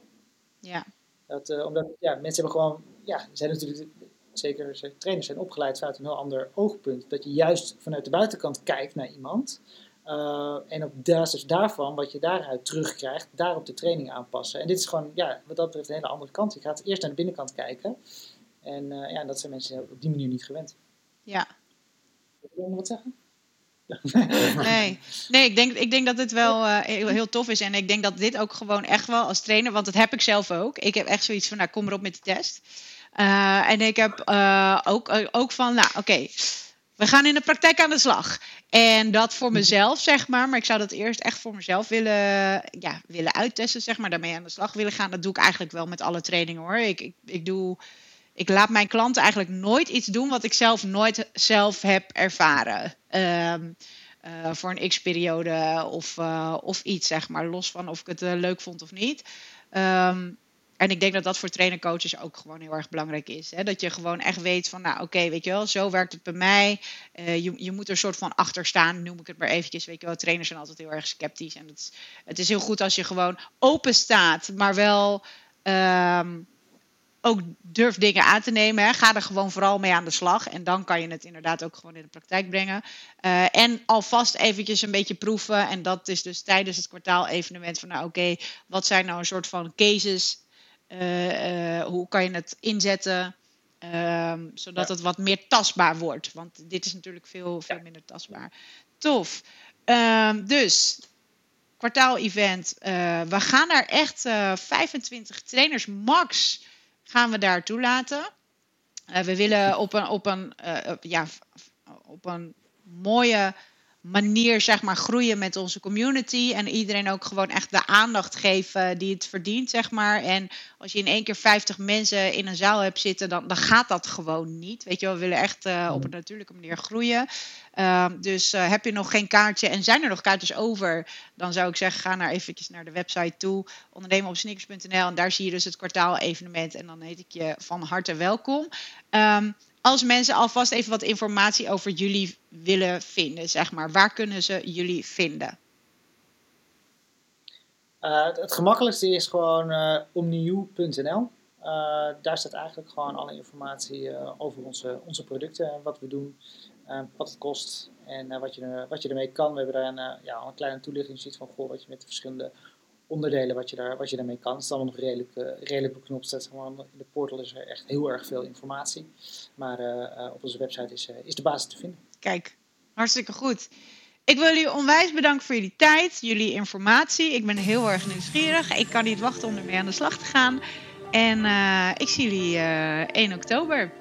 Ja. Dat, uh, omdat ja, mensen hebben gewoon, ja, zijn natuurlijk, zeker trainers zijn opgeleid vanuit een heel ander oogpunt. Dat je juist vanuit de buitenkant kijkt naar iemand. Uh, en op basis daarvan, wat je daaruit terugkrijgt, daarop de training aanpassen. En dit is gewoon, ja, wat dat betreft een hele andere kant. Je gaat eerst naar de binnenkant kijken. En uh, ja, dat zijn mensen op die manier niet gewend. Ja. Wil je nog wat zeggen? nee, nee ik, denk, ik denk dat het wel uh, heel, heel, tof is. En ik denk dat dit ook gewoon echt wel als trainer, want dat heb ik zelf ook. Ik heb echt zoiets van, nou kom erop met de test. Uh, en ik heb ook, ook van, nou oké, we gaan in de praktijk aan de slag. En dat voor mezelf, zeg maar. Maar ik zou dat eerst echt voor mezelf willen, ja, willen uittesten, zeg maar. Daarmee aan de slag willen gaan. Dat doe ik eigenlijk wel met alle trainingen hoor. Ik, ik, ik doe ik laat mijn klanten eigenlijk nooit iets doen wat ik zelf nooit zelf heb ervaren. Um, uh, voor een x-periode of, uh, of iets, zeg maar. Los van of ik het uh, leuk vond of niet. Um, en ik denk dat dat voor trainercoaches ook gewoon heel erg belangrijk is. Hè? Dat je gewoon echt weet van, nou oké, weet je wel, zo werkt het bij mij. je, je moet er een soort van achter staan, noem ik het maar eventjes. Weet je wel, trainers zijn altijd heel erg sceptisch. En het is, het is heel goed als je gewoon open staat, maar wel... Um, ook durf dingen aan te nemen. Hè. Ga er gewoon vooral mee aan de slag. En dan kan je het inderdaad ook gewoon in de praktijk brengen. Uh, en alvast eventjes een beetje proeven. En dat is dus tijdens het kwartaal-evenement van... nou oké, wat zijn nou een soort van cases? Uh, uh, hoe kan je het inzetten? Ehm, zodat ja. het wat meer tastbaar wordt. Want dit is natuurlijk veel, veel minder tastbaar. Tof. Um, dus kwartaal-event. we gaan naar echt 25 trainers max gaan we daar toelaten. Uh, we willen op een, op, een, ja, op een mooie manier zeg maar groeien met onze community. En iedereen ook gewoon echt de aandacht geven die het verdient, zeg maar. En als je in één keer 50 mensen in een zaal hebt zitten, dan, dan gaat dat gewoon niet. Weet je, we willen echt uh, op een natuurlijke manier groeien. Uh, dus uh, heb je nog geen kaartje en zijn er nog kaartjes over, dan zou ik zeggen, ga naar eventjes naar de website toe, ondernemen op. En daar zie je dus het kwartaal evenement. En dan heet ik je van harte welkom. Um, als mensen alvast even wat informatie over jullie willen vinden, zeg maar, waar kunnen ze jullie vinden? Uh, het gemakkelijkste is gewoon uh, omniu.nl. Uh, daar staat eigenlijk gewoon alle informatie over onze, onze producten en wat we doen, wat het kost en wat, je, wat je ermee kan. We hebben daar een, ja, een kleine toelichting van goh, wat je met de verschillende onderdelen wat je, daar, wat je daarmee kan. Het is allemaal nog redelijk, uh, redelijk beknopt. in de portal is er echt heel erg veel informatie. Maar uh, op onze website is, is de basis te vinden. Kijk, hartstikke goed. Ik wil jullie onwijs bedanken voor jullie tijd, jullie informatie. Ik ben heel erg nieuwsgierig. Ik kan niet wachten om ermee aan de slag te gaan. En ik zie jullie 1 oktober.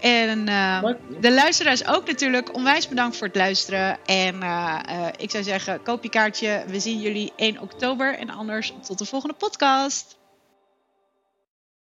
En uh, de luisteraars ook natuurlijk. Onwijs bedankt voor het luisteren. En uh, uh, ik zou zeggen, koop je kaartje. We zien jullie 1 oktober. En anders tot de volgende podcast.